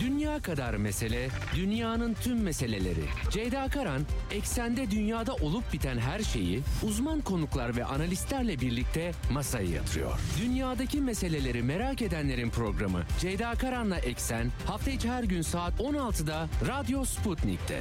Dünya kadar mesele, dünyanın tüm meseleleri. Ceyda Karan, eksende dünyada olup biten her şeyi uzman konuklar ve analistlerle birlikte masaya yatırıyor. Dünyadaki meseleleri merak edenlerin programı Ceyda Karan'la Eksen hafta içi her gün saat 16'da Radyo Sputnik'te.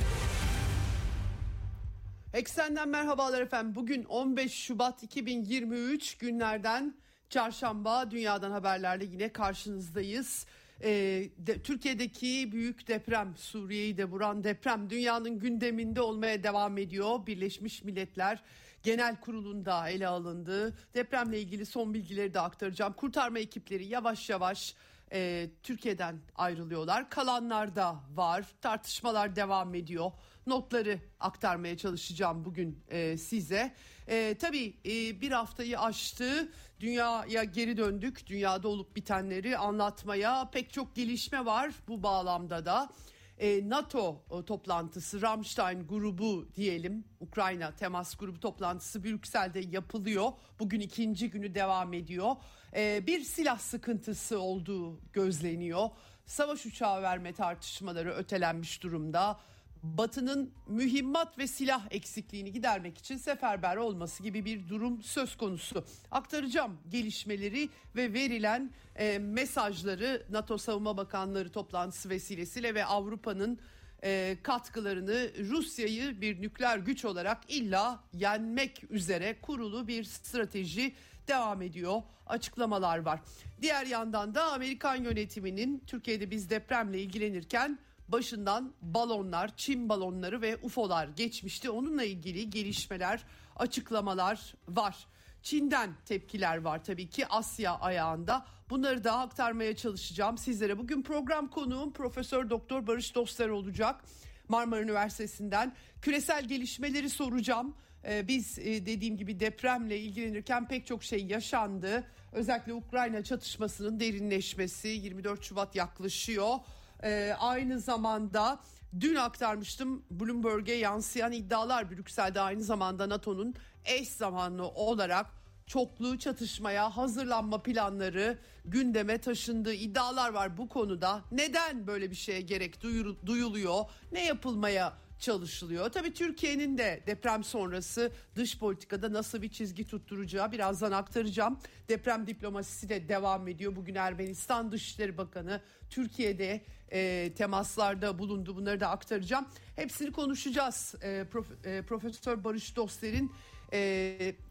Eksenden merhabalar efendim. Bugün 15 Şubat 2023 günlerden çarşamba dünyadan haberlerle yine karşınızdayız. Ee, de, Türkiye'deki büyük deprem, Suriye'yi de vuran deprem dünyanın gündeminde olmaya devam ediyor. Birleşmiş Milletler Genel Kurulu'nda ele alındı. Depremle ilgili son bilgileri de aktaracağım. Kurtarma ekipleri yavaş yavaş e, Türkiye'den ayrılıyorlar. Kalanlar da var. Tartışmalar devam ediyor. Notları aktarmaya çalışacağım bugün e, size. E, tabii e, bir haftayı aştı. Dünyaya geri döndük. Dünyada olup bitenleri anlatmaya pek çok gelişme var bu bağlamda da. E, NATO toplantısı Ramstein grubu diyelim Ukrayna temas grubu toplantısı Brüksel'de yapılıyor. Bugün ikinci günü devam ediyor. E, bir silah sıkıntısı olduğu gözleniyor. Savaş uçağı verme tartışmaları ötelenmiş durumda. Batı'nın mühimmat ve silah eksikliğini gidermek için seferber olması gibi bir durum söz konusu. Aktaracağım gelişmeleri ve verilen e, mesajları NATO Savunma Bakanları toplantısı vesilesiyle ve Avrupa'nın e, katkılarını Rusya'yı bir nükleer güç olarak illa yenmek üzere kurulu bir strateji devam ediyor. Açıklamalar var. Diğer yandan da Amerikan yönetiminin Türkiye'de biz depremle ilgilenirken başından balonlar, çim balonları ve UFO'lar geçmişti. Onunla ilgili gelişmeler, açıklamalar var. Çin'den tepkiler var tabii ki Asya ayağında. Bunları da aktarmaya çalışacağım sizlere. Bugün program konuğum Profesör Doktor Barış Dostlar olacak. Marmara Üniversitesi'nden küresel gelişmeleri soracağım. Ee, biz e, dediğim gibi depremle ilgilenirken pek çok şey yaşandı. Özellikle Ukrayna çatışmasının derinleşmesi 24 Şubat yaklaşıyor. Ee, aynı zamanda dün aktarmıştım Bloomberg'e yansıyan iddialar Brüksel'de aynı zamanda NATO'nun eş zamanlı olarak çoklu çatışmaya hazırlanma planları gündeme taşındığı iddialar var bu konuda. Neden böyle bir şeye gerek duyuluyor? Ne yapılmaya çalışılıyor. Tabii Türkiye'nin de deprem sonrası dış politikada nasıl bir çizgi tutturacağı birazdan aktaracağım. Deprem diplomasisi de devam ediyor. Bugün Ermenistan Dışişleri Bakanı Türkiye'de e, temaslarda bulundu. Bunları da aktaracağım. Hepsini konuşacağız. E, Prof, e, Profesör Barış Doster'in e,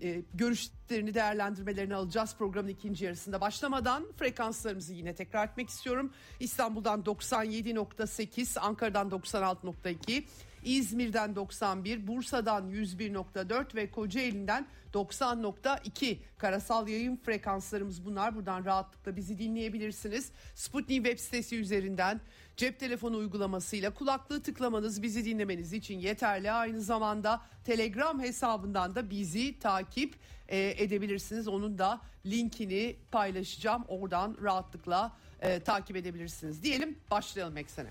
e, görüşlerini değerlendirmelerini alacağız programın ikinci yarısında. Başlamadan frekanslarımızı yine tekrar etmek istiyorum. İstanbul'dan 97.8, Ankara'dan 96.2, İzmir'den 91, Bursa'dan 101.4 ve Kocaeli'nden 90.2 karasal yayın frekanslarımız bunlar. Buradan rahatlıkla bizi dinleyebilirsiniz. Sputnik web sitesi üzerinden cep telefonu uygulamasıyla kulaklığı tıklamanız bizi dinlemeniz için yeterli. Aynı zamanda Telegram hesabından da bizi takip e, edebilirsiniz. Onun da linkini paylaşacağım. Oradan rahatlıkla e, takip edebilirsiniz. Diyelim başlayalım eksene.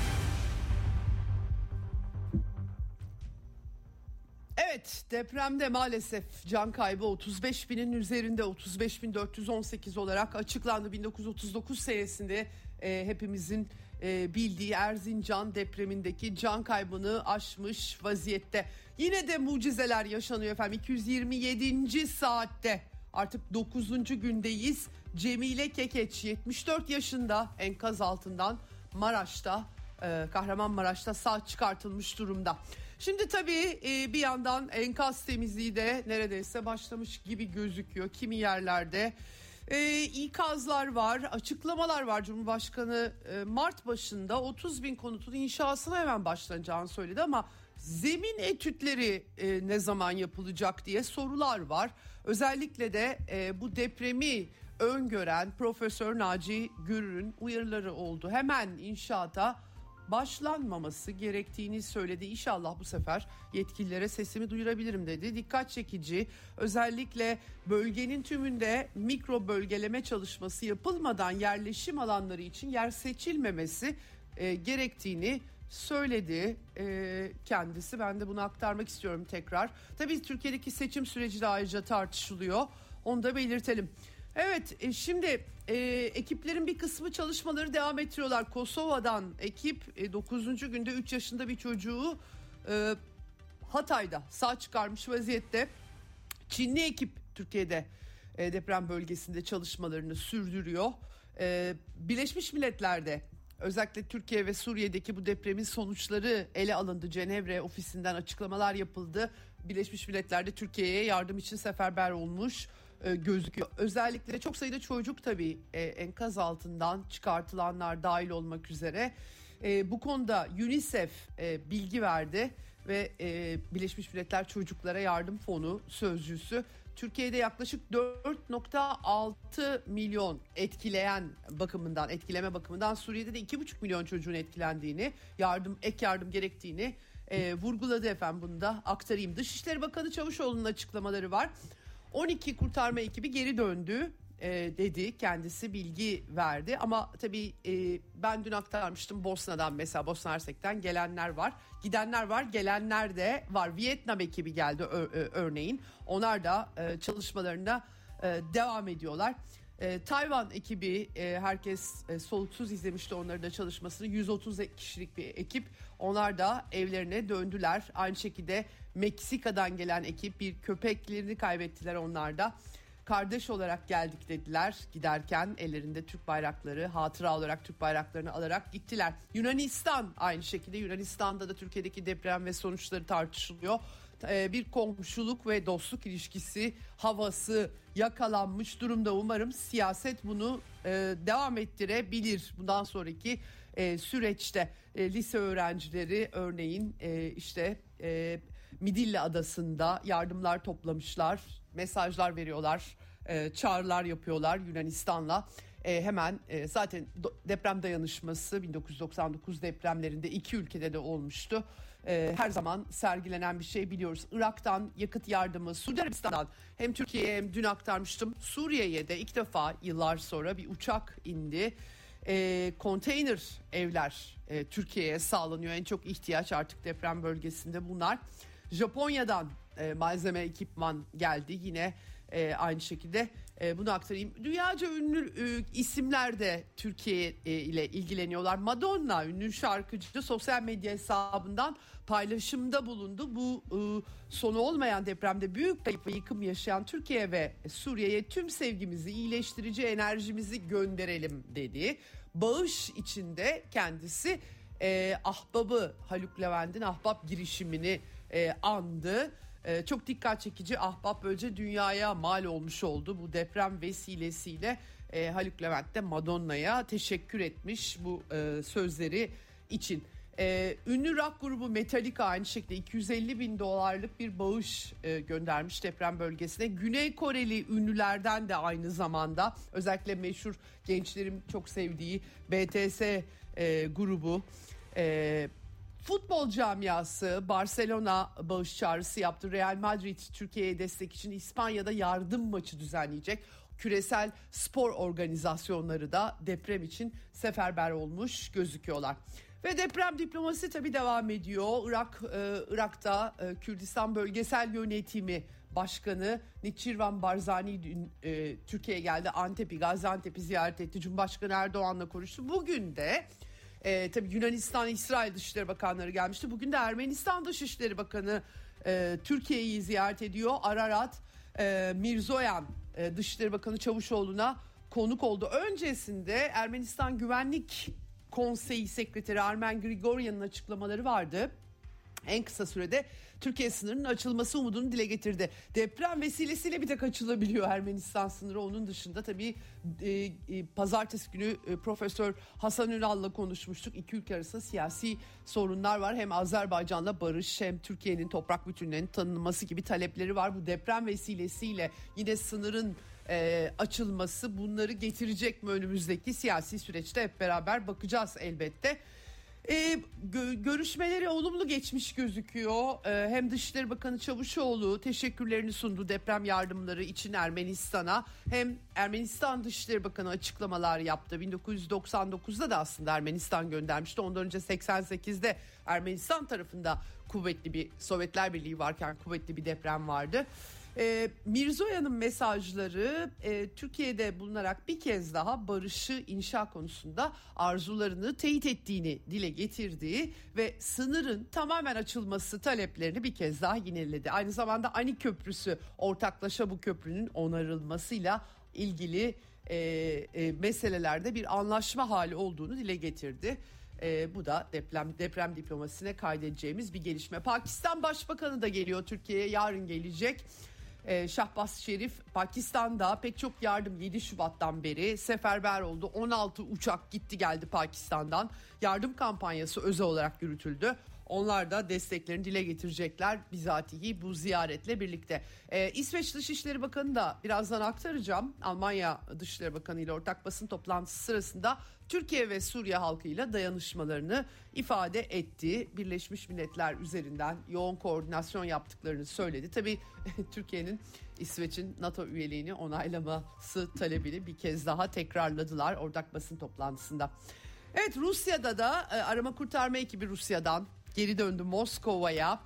Evet depremde maalesef can kaybı 35 binin üzerinde 35 bin 418 olarak açıklandı 1939 senesinde e, hepimizin e, bildiği Erzincan depremindeki can kaybını aşmış vaziyette. Yine de mucizeler yaşanıyor efendim 227. saatte artık 9. gündeyiz Cemile Kekeç 74 yaşında enkaz altından Maraş'ta e, Kahramanmaraş'ta sağ çıkartılmış durumda. Şimdi tabii e, bir yandan enkaz temizliği de neredeyse başlamış gibi gözüküyor kimi yerlerde. E, ikazlar var, açıklamalar var. Cumhurbaşkanı e, Mart başında 30 bin konutun inşasına hemen başlanacağını söyledi ama zemin etütleri e, ne zaman yapılacak diye sorular var. Özellikle de bu depremi öngören Profesör Naci Gürür'ün uyarıları oldu. Hemen inşaata başlanmaması gerektiğini söyledi. İnşallah bu sefer yetkililere sesimi duyurabilirim dedi. Dikkat çekici özellikle bölgenin tümünde mikro bölgeleme çalışması yapılmadan yerleşim alanları için yer seçilmemesi e, gerektiğini söyledi e, kendisi. Ben de bunu aktarmak istiyorum tekrar. Tabii Türkiye'deki seçim süreci de ayrıca tartışılıyor. Onu da belirtelim. Evet e, şimdi e, ekiplerin bir kısmı çalışmaları devam ettiriyorlar. Kosova'dan ekip e, 9. günde 3 yaşında bir çocuğu e, Hatay'da sağ çıkarmış vaziyette. Çinli ekip Türkiye'de e, deprem bölgesinde çalışmalarını sürdürüyor. E, Birleşmiş Milletler'de özellikle Türkiye ve Suriye'deki bu depremin sonuçları ele alındı. Cenevre ofisinden açıklamalar yapıldı. Birleşmiş Milletler'de Türkiye'ye yardım için seferber olmuş e, gözüküyor. Özellikle çok sayıda çocuk tabii e, enkaz altından çıkartılanlar dahil olmak üzere. E, bu konuda UNICEF e, bilgi verdi ve e, Birleşmiş Milletler Çocuklara Yardım Fonu sözcüsü Türkiye'de yaklaşık 4.6 milyon etkileyen bakımından, etkileme bakımından Suriye'de de 2,5 milyon çocuğun etkilendiğini, yardım ek yardım gerektiğini e, vurguladı efendim bunu da aktarayım. Dışişleri Bakanı Çavuşoğlu'nun açıklamaları var. 12 kurtarma ekibi geri döndü e, dedi. Kendisi bilgi verdi. Ama tabii e, ben dün aktarmıştım Bosna'dan mesela. Bosna Hersek'ten gelenler var. Gidenler var gelenler de var. Vietnam ekibi geldi örneğin. Onlar da e, çalışmalarına e, devam ediyorlar. E, Tayvan ekibi e, herkes e, soluksuz izlemişti onları da çalışmasını 130 kişilik bir ekip onlar da evlerine döndüler aynı şekilde Meksika'dan gelen ekip bir köpeklerini kaybettiler onlar da. Kardeş olarak geldik dediler giderken ellerinde Türk bayrakları hatıra olarak Türk bayraklarını alarak gittiler. Yunanistan aynı şekilde Yunanistan'da da Türkiye'deki deprem ve sonuçları tartışılıyor. Ee, bir komşuluk ve dostluk ilişkisi havası yakalanmış durumda umarım siyaset bunu e, devam ettirebilir bundan sonraki e, süreçte e, lise öğrencileri örneğin işte Midilli Adası'nda yardımlar toplamışlar, mesajlar veriyorlar, e, çağrılar yapıyorlar Yunanistan'la. E, hemen e, zaten deprem dayanışması 1999 depremlerinde iki ülkede de olmuştu. E, her zaman sergilenen bir şey biliyoruz. Irak'tan yakıt yardımı, Suudi Arabistan'dan hem Türkiye'ye hem dün aktarmıştım. Suriye'ye de ilk defa yıllar sonra bir uçak indi e, konteyner evler e, Türkiye'ye sağlanıyor. En çok ihtiyaç artık deprem bölgesinde bunlar. Japonya'dan e, malzeme ekipman geldi yine e, aynı şekilde e, bunu aktarayım. Dünyaca ünlü e, isimler de Türkiye e, ile ilgileniyorlar. Madonna ünlü şarkıcı sosyal medya hesabından paylaşımda bulundu. Bu e, sonu olmayan depremde büyük kayıp ve yıkım yaşayan Türkiye ve Suriye'ye tüm sevgimizi, iyileştirici enerjimizi gönderelim dedi. Bağış içinde kendisi e, ahbabı Haluk Levent'in ahbap girişimini e, andı. E, çok dikkat çekici ahbap böylece dünyaya mal olmuş oldu bu deprem vesilesiyle. E, Haluk Levent de Madonna'ya teşekkür etmiş bu e, sözleri için. Ee, ünlü rock grubu Metallica aynı şekilde 250 bin dolarlık bir bağış e, göndermiş deprem bölgesine. Güney Koreli ünlülerden de aynı zamanda özellikle meşhur gençlerin çok sevdiği BTS e, grubu e, Futbol camiası Barcelona bağış çağrısı yaptı. Real Madrid Türkiye'ye destek için İspanya'da yardım maçı düzenleyecek. Küresel spor organizasyonları da deprem için seferber olmuş gözüküyorlar. Ve deprem diplomasi tabi devam ediyor. Irak e, Irak'ta e, Kürdistan Bölgesel Yönetimi Başkanı Niçirvan Barzani dün e, Türkiye'ye geldi. Antep'i, Gaziantep'i ziyaret etti. Cumhurbaşkanı Erdoğan'la konuştu. Bugün de e, tabii Yunanistan, İsrail Dışişleri Bakanları gelmişti. Bugün de Ermenistan Dışişleri Bakanı e, Türkiye'yi ziyaret ediyor. Ararat e, Mirzoyan e, Dışişleri Bakanı Çavuşoğlu'na konuk oldu. Öncesinde Ermenistan Güvenlik Konseyi Sekreteri Armen Grigoryan'ın açıklamaları vardı en kısa sürede Türkiye sınırının açılması umudunu dile getirdi. Deprem vesilesiyle bir tek açılabiliyor Ermenistan sınırı. Onun dışında tabii e, e, pazartesi günü e, Profesör Hasan Ünal'la konuşmuştuk. İki ülke arasında siyasi sorunlar var. Hem Azerbaycan'la barış hem Türkiye'nin toprak bütünlüğünün tanınması gibi talepleri var. Bu deprem vesilesiyle yine sınırın e, açılması bunları getirecek mi önümüzdeki siyasi süreçte hep beraber bakacağız elbette. E, gö- görüşmeleri olumlu geçmiş gözüküyor. E, hem Dışişleri Bakanı Çavuşoğlu teşekkürlerini sundu deprem yardımları için Ermenistan'a. Hem Ermenistan Dışişleri Bakanı açıklamalar yaptı. 1999'da da aslında Ermenistan göndermişti. Ondan önce 88'de Ermenistan tarafında kuvvetli bir Sovyetler Birliği varken kuvvetli bir deprem vardı. E, Mirzoyan'ın mesajları e, Türkiye'de bulunarak bir kez daha barışı inşa konusunda arzularını teyit ettiğini dile getirdiği ve sınırın tamamen açılması taleplerini bir kez daha yineledi. Aynı zamanda Ani Köprüsü ortaklaşa bu köprünün onarılmasıyla ilgili e, e, meselelerde bir anlaşma hali olduğunu dile getirdi. E, bu da deprem deprem diplomasisine kaydedeceğimiz bir gelişme. Pakistan Başbakanı da geliyor Türkiye'ye yarın gelecek. Ee, Şahbaz Şerif Pakistan'da pek çok yardım 7 Şubat'tan beri seferber oldu. 16 uçak gitti geldi Pakistan'dan. Yardım kampanyası özel olarak yürütüldü. Onlar da desteklerini dile getirecekler bizatihi bu ziyaretle birlikte. Ee, İsveç Dışişleri Bakanı da birazdan aktaracağım. Almanya Dışişleri Bakanı ile ortak basın toplantısı sırasında Türkiye ve Suriye halkıyla dayanışmalarını ifade etti. Birleşmiş Milletler üzerinden yoğun koordinasyon yaptıklarını söyledi. Tabii Türkiye'nin İsveç'in NATO üyeliğini onaylaması talebini bir kez daha tekrarladılar ortak basın toplantısında. Evet Rusya'da da e, arama kurtarma ekibi Rusya'dan geri döndü Moskova'ya.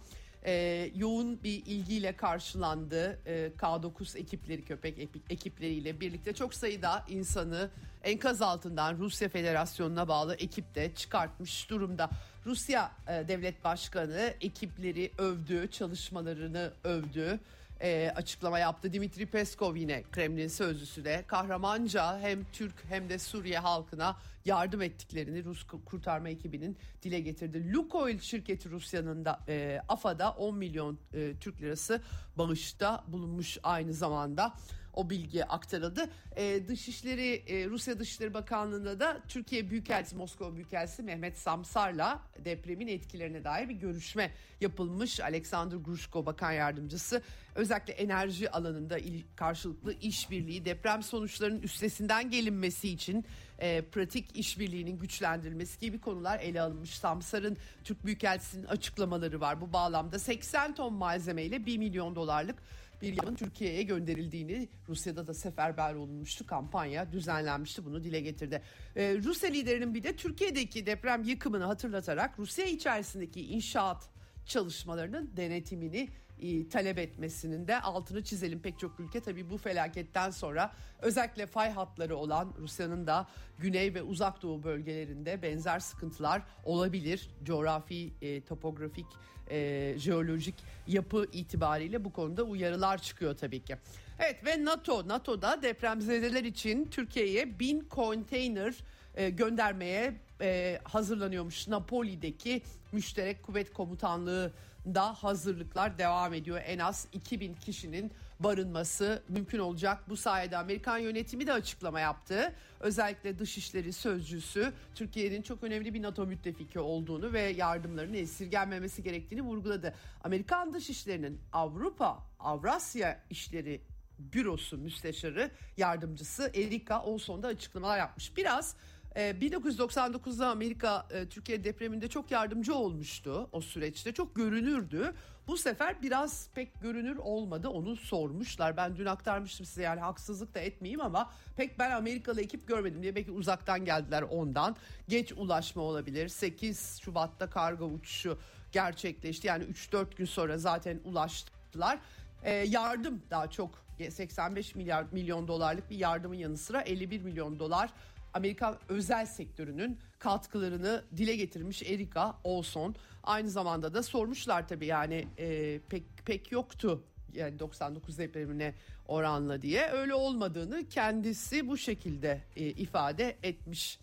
Ee, yoğun bir ilgiyle karşılandı ee, K9 ekipleri köpek ekipleriyle birlikte çok sayıda insanı enkaz altından Rusya Federasyonu'na bağlı ekip de çıkartmış durumda. Rusya e, Devlet Başkanı ekipleri övdü, çalışmalarını övdü e, açıklama yaptı. Dimitri Peskov yine Kremlin sözcüsü de kahramanca hem Türk hem de Suriye halkına yardım ettiklerini Rus kurtarma ekibinin dile getirdi. Lukoil şirketi Rusya'nın da e, AFA'da 10 milyon e, Türk lirası bağışta bulunmuş aynı zamanda o bilgi aktarıldı. E, Dışişleri e, Rusya Dışişleri Bakanlığı'nda da Türkiye Büyükelçisi Moskova Büyükelçisi Mehmet Samsar'la depremin etkilerine dair bir görüşme yapılmış. Alexander Grushko Bakan Yardımcısı özellikle enerji alanında il, karşılıklı işbirliği deprem sonuçlarının üstesinden gelinmesi için e, pratik işbirliğinin güçlendirilmesi gibi konular ele alınmış. Samsar'ın Türk Büyükelçisi'nin açıklamaları var. Bu bağlamda 80 ton malzemeyle 1 milyon dolarlık bir yardımın Türkiye'ye gönderildiğini Rusya'da da seferber olunmuştu kampanya düzenlenmişti bunu dile getirdi. Ee, Rusya liderinin bir de Türkiye'deki deprem yıkımını hatırlatarak Rusya içerisindeki inşaat çalışmalarının denetimini e, talep etmesinin de altını çizelim. Pek çok ülke tabii bu felaketten sonra özellikle fay hatları olan Rusya'nın da güney ve uzak doğu bölgelerinde benzer sıkıntılar olabilir. Coğrafi, e, topografik, e, jeolojik yapı itibariyle bu konuda uyarılar çıkıyor tabii ki. Evet ve NATO, NATO'da depremzedeler için Türkiye'ye bin konteyner e, göndermeye e, hazırlanıyormuş. Napoli'deki müşterek kuvvet komutanlığı da hazırlıklar devam ediyor. En az 2000 kişinin barınması mümkün olacak. Bu sayede Amerikan yönetimi de açıklama yaptı. Özellikle Dışişleri Sözcüsü Türkiye'nin çok önemli bir NATO müttefiki olduğunu ve yardımlarının esirgenmemesi gerektiğini vurguladı. Amerikan Dışişleri'nin Avrupa, Avrasya işleri bürosu müsteşarı yardımcısı Erika Olson da açıklamalar yapmış. Biraz 1999'da ee, Amerika e, Türkiye depreminde çok yardımcı olmuştu o süreçte çok görünürdü. Bu sefer biraz pek görünür olmadı onu sormuşlar. Ben dün aktarmıştım size yani haksızlık da etmeyeyim ama pek ben Amerikalı ekip görmedim diye belki uzaktan geldiler ondan. Geç ulaşma olabilir. 8 Şubat'ta kargo uçuşu gerçekleşti. Yani 3-4 gün sonra zaten ulaştılar. Ee, yardım daha çok 85 milyar milyon dolarlık bir yardımın yanı sıra 51 milyon dolar Amerikan özel sektörünün katkılarını dile getirmiş Erika Olson. Aynı zamanda da sormuşlar tabii yani e, pek pek yoktu yani 99 depremine oranla diye öyle olmadığını kendisi bu şekilde e, ifade etmiş.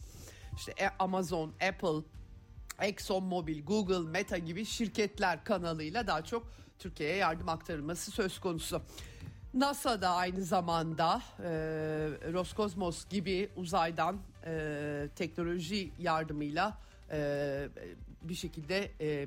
İşte e, Amazon, Apple, Exxon Mobil, Google, Meta gibi şirketler kanalıyla daha çok Türkiye'ye yardım aktarılması söz konusu. NASA da aynı zamanda e, Roskosmos gibi uzaydan e, teknoloji yardımıyla e, bir şekilde e,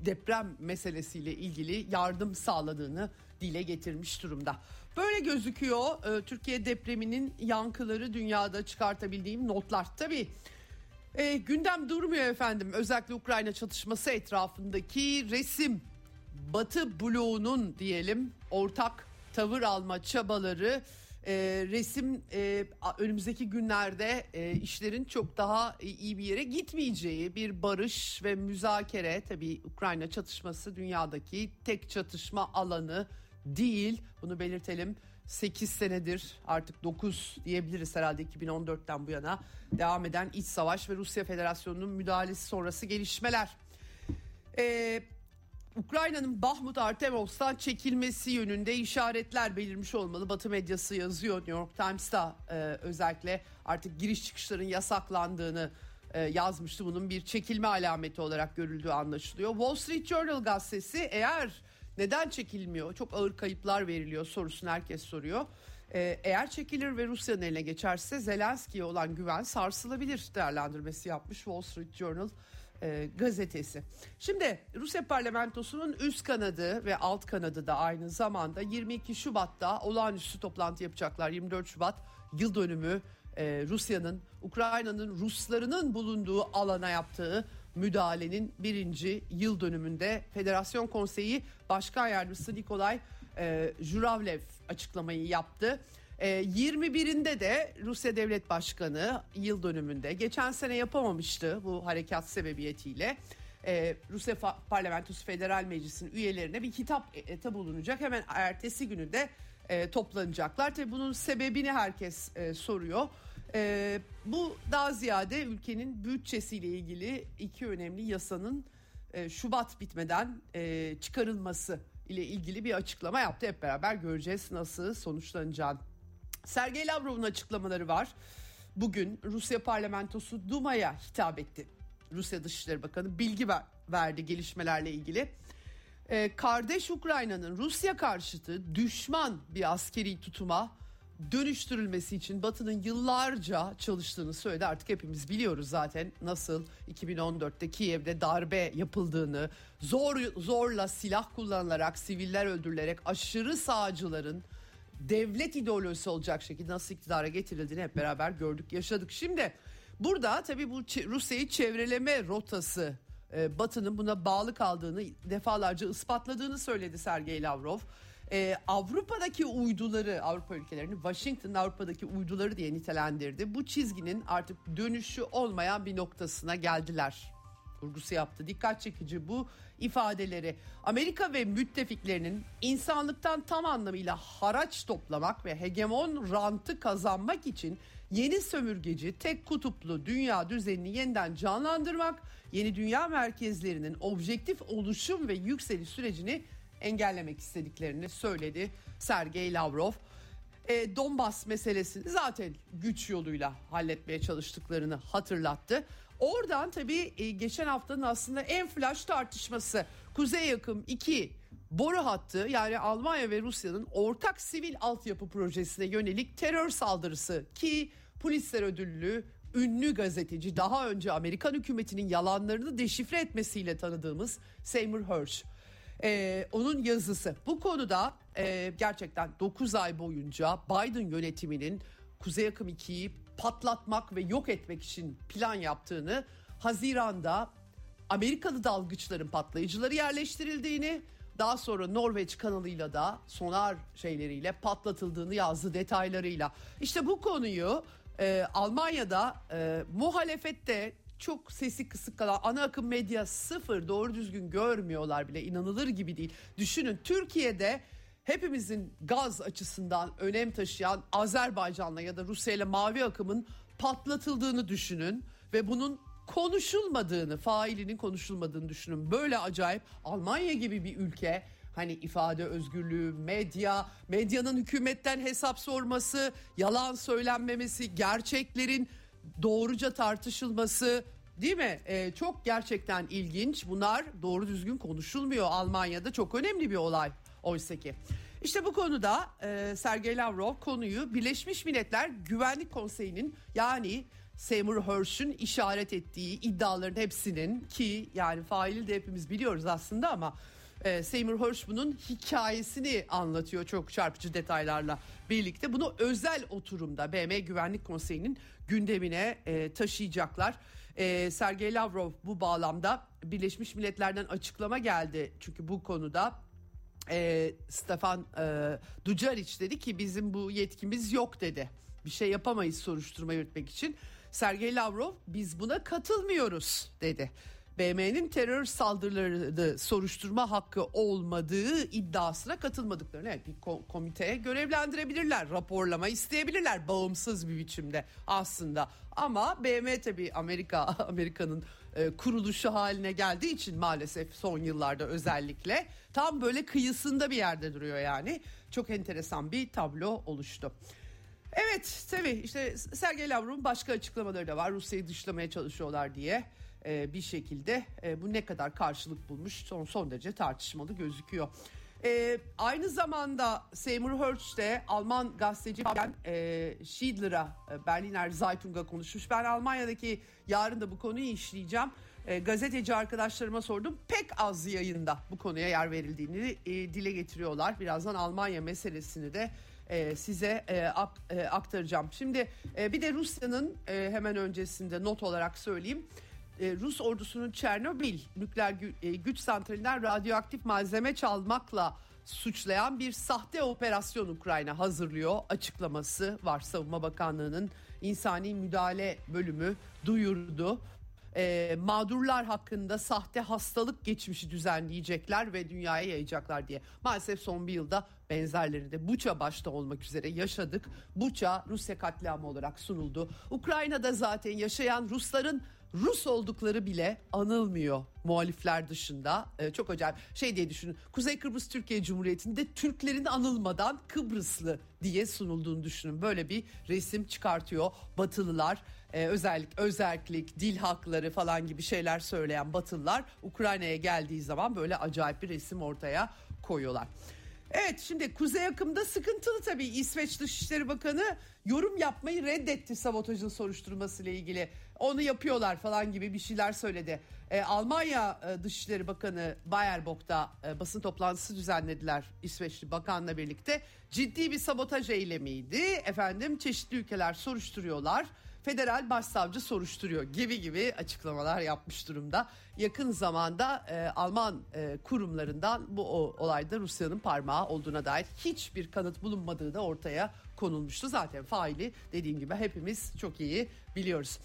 deprem meselesiyle ilgili yardım sağladığını dile getirmiş durumda. Böyle gözüküyor e, Türkiye depreminin yankıları dünyada çıkartabildiğim notlar. Tabii E, gündem durmuyor efendim. Özellikle Ukrayna çatışması etrafındaki resim Batı bloğunun diyelim ortak tavır alma çabaları e, resim e, önümüzdeki günlerde e, işlerin çok daha iyi bir yere gitmeyeceği bir barış ve müzakere tabii Ukrayna çatışması dünyadaki tek çatışma alanı değil bunu belirtelim 8 senedir artık 9 diyebiliriz herhalde 2014'ten bu yana devam eden iç savaş ve Rusya Federasyonu'nun müdahalesi sonrası gelişmeler. Ee, Ukrayna'nın Bahmut Artemovs'tan çekilmesi yönünde işaretler belirmiş olmalı. Batı medyası yazıyor New York Times'ta e, özellikle artık giriş çıkışların yasaklandığını e, yazmıştı. Bunun bir çekilme alameti olarak görüldüğü anlaşılıyor. Wall Street Journal gazetesi eğer neden çekilmiyor çok ağır kayıplar veriliyor sorusunu herkes soruyor. E, eğer çekilir ve Rusya'nın eline geçerse Zelenski'ye olan güven sarsılabilir değerlendirmesi yapmış Wall Street Journal e, gazetesi. Şimdi Rusya parlamentosunun üst kanadı ve alt kanadı da aynı zamanda 22 Şubat'ta olağanüstü toplantı yapacaklar. 24 Şubat yıl dönümü e, Rusya'nın Ukrayna'nın Ruslarının bulunduğu alana yaptığı müdahalenin birinci yıl dönümünde Federasyon Konseyi Başkan Yardımcısı Nikolay e, Juravlev açıklamayı yaptı. 21'inde ee, de Rusya Devlet Başkanı yıl dönümünde geçen sene yapamamıştı bu harekat sebebiyetiyle. Ee, Rusya Parlamentosu Federal Meclisi'nin üyelerine bir kitap eta bulunacak. Hemen ertesi günü de e, toplanacaklar. Tabii bunun sebebini herkes e, soruyor. E, bu daha ziyade ülkenin bütçesiyle ilgili iki önemli yasanın e, Şubat bitmeden e, çıkarılması ile ilgili bir açıklama yaptı. Hep beraber göreceğiz nasıl sonuçlanacağını. Sergey Lavrov'un açıklamaları var. Bugün Rusya parlamentosu Duma'ya hitap etti. Rusya Dışişleri Bakanı bilgi ver, verdi gelişmelerle ilgili. Ee, kardeş Ukrayna'nın Rusya karşıtı düşman bir askeri tutuma dönüştürülmesi için Batı'nın yıllarca çalıştığını söyledi. Artık hepimiz biliyoruz zaten nasıl 2014'te Kiev'de darbe yapıldığını, zor zorla silah kullanılarak, siviller öldürülerek aşırı sağcıların devlet ideolojisi olacak şekilde nasıl iktidara getirildiğini hep beraber gördük, yaşadık. Şimdi burada tabii bu Rusya'yı çevreleme rotası e, Batı'nın buna bağlı kaldığını defalarca ispatladığını söyledi Sergey Lavrov. Ee, Avrupa'daki uyduları, Avrupa ülkelerini Washington Avrupa'daki uyduları diye nitelendirdi. Bu çizginin artık dönüşü olmayan bir noktasına geldiler vurgusu yaptı. Dikkat çekici bu ifadeleri. Amerika ve müttefiklerinin insanlıktan tam anlamıyla haraç toplamak ve hegemon rantı kazanmak için yeni sömürgeci tek kutuplu dünya düzenini yeniden canlandırmak, yeni dünya merkezlerinin objektif oluşum ve yükseliş sürecini engellemek istediklerini söyledi Sergey Lavrov. E, Donbas meselesini zaten güç yoluyla halletmeye çalıştıklarını hatırlattı. Oradan tabii e, geçen haftanın aslında en flash tartışması Kuzey Yakım 2 boru hattı yani Almanya ve Rusya'nın ortak sivil altyapı projesine yönelik terör saldırısı ki polisler ödüllü ünlü gazeteci daha önce Amerikan hükümetinin yalanlarını deşifre etmesiyle tanıdığımız Seymour Hersh. Ee, onun yazısı bu konuda e, gerçekten 9 ay boyunca Biden yönetiminin Kuzey Akım 2'yi patlatmak ve yok etmek için plan yaptığını Haziran'da Amerikalı dalgıçların patlayıcıları yerleştirildiğini daha sonra Norveç kanalıyla da sonar şeyleriyle patlatıldığını yazdı detaylarıyla. İşte bu konuyu e, Almanya'da e, muhalefette çok sesi kısık kalan ana akım medya sıfır doğru düzgün görmüyorlar bile inanılır gibi değil. Düşünün Türkiye'de hepimizin gaz açısından önem taşıyan Azerbaycan'la ya da Rusya ile mavi akımın patlatıldığını düşünün ve bunun konuşulmadığını, failinin konuşulmadığını düşünün. Böyle acayip Almanya gibi bir ülke hani ifade özgürlüğü, medya, medyanın hükümetten hesap sorması, yalan söylenmemesi, gerçeklerin doğruca tartışılması değil mi? Ee, çok gerçekten ilginç. Bunlar doğru düzgün konuşulmuyor Almanya'da. Çok önemli bir olay oysa ki. İşte bu konuda e, Sergey Lavrov konuyu Birleşmiş Milletler Güvenlik Konseyi'nin yani Seymour Hersh'ün işaret ettiği iddiaların hepsinin ki yani faili de hepimiz biliyoruz aslında ama e, Seymour Hersh bunun hikayesini anlatıyor çok çarpıcı detaylarla birlikte. Bunu özel oturumda BM Güvenlik Konseyi'nin gündemine e, taşıyacaklar. E, Sergey Lavrov bu bağlamda Birleşmiş Milletler'den açıklama geldi. Çünkü bu konuda e, Stefan e, Ducaric dedi ki bizim bu yetkimiz yok dedi. Bir şey yapamayız soruşturma yürütmek için. Sergey Lavrov biz buna katılmıyoruz dedi. BM'nin terör saldırılarını soruşturma hakkı olmadığı iddiasına katılmadıklarını evet, bir komiteye görevlendirebilirler. Raporlama isteyebilirler bağımsız bir biçimde aslında. Ama BM tabii Amerika Amerika'nın e, kuruluşu haline geldiği için maalesef son yıllarda özellikle tam böyle kıyısında bir yerde duruyor yani. Çok enteresan bir tablo oluştu. Evet tabii işte Sergey Lavrov'un başka açıklamaları da var. Rusya'yı dışlamaya çalışıyorlar diye e, bir şekilde e, bu ne kadar karşılık bulmuş son son derece tartışmalı gözüküyor. E, aynı zamanda Seymour Hersh de Alman gazeteci Fabian e, Schiedler'a e, Berliner Zeitung'a konuşmuş. Ben Almanya'daki yarın da bu konuyu işleyeceğim. E, gazeteci arkadaşlarıma sordum. Pek az yayında bu konuya yer verildiğini e, dile getiriyorlar. Birazdan Almanya meselesini de e, size e, ak, e, aktaracağım. Şimdi e, bir de Rusya'nın e, hemen öncesinde not olarak söyleyeyim. E, Rus ordusunun Çernobil nükleer e, güç santralinden radyoaktif malzeme çalmakla suçlayan bir sahte operasyon Ukrayna hazırlıyor açıklaması var. Savunma Bakanlığı'nın insani müdahale bölümü duyurdu. E, mağdurlar hakkında sahte hastalık geçmişi düzenleyecekler ve dünyaya yayacaklar diye. Maalesef son bir yılda benzerleri de Buça başta olmak üzere yaşadık. Buça Rusya katliamı olarak sunuldu. Ukrayna'da zaten yaşayan Rusların Rus oldukları bile anılmıyor muhalifler dışında. Ee, çok acayip şey diye düşünün. Kuzey Kıbrıs Türkiye Cumhuriyeti'nde Türklerin anılmadan Kıbrıslı diye sunulduğunu düşünün. Böyle bir resim çıkartıyor Batılılar. Ee, özellik, özellik, dil hakları falan gibi şeyler söyleyen Batılılar Ukrayna'ya geldiği zaman böyle acayip bir resim ortaya koyuyorlar. Evet şimdi kuzey akımda sıkıntılı tabii İsveç Dışişleri Bakanı yorum yapmayı reddetti sabotajın soruşturması ile ilgili. Onu yapıyorlar falan gibi bir şeyler söyledi. E, Almanya e, Dışişleri Bakanı Bayerbok'ta e, basın toplantısı düzenlediler İsveçli bakanla birlikte. Ciddi bir sabotaj eylemiydi. Efendim çeşitli ülkeler soruşturuyorlar federal başsavcı soruşturuyor gibi gibi açıklamalar yapmış durumda. Yakın zamanda e, Alman e, kurumlarından bu o, olayda Rusya'nın parmağı olduğuna dair hiçbir kanıt bulunmadığı da ortaya konulmuştu. Zaten faili dediğim gibi hepimiz çok iyi biliyoruz.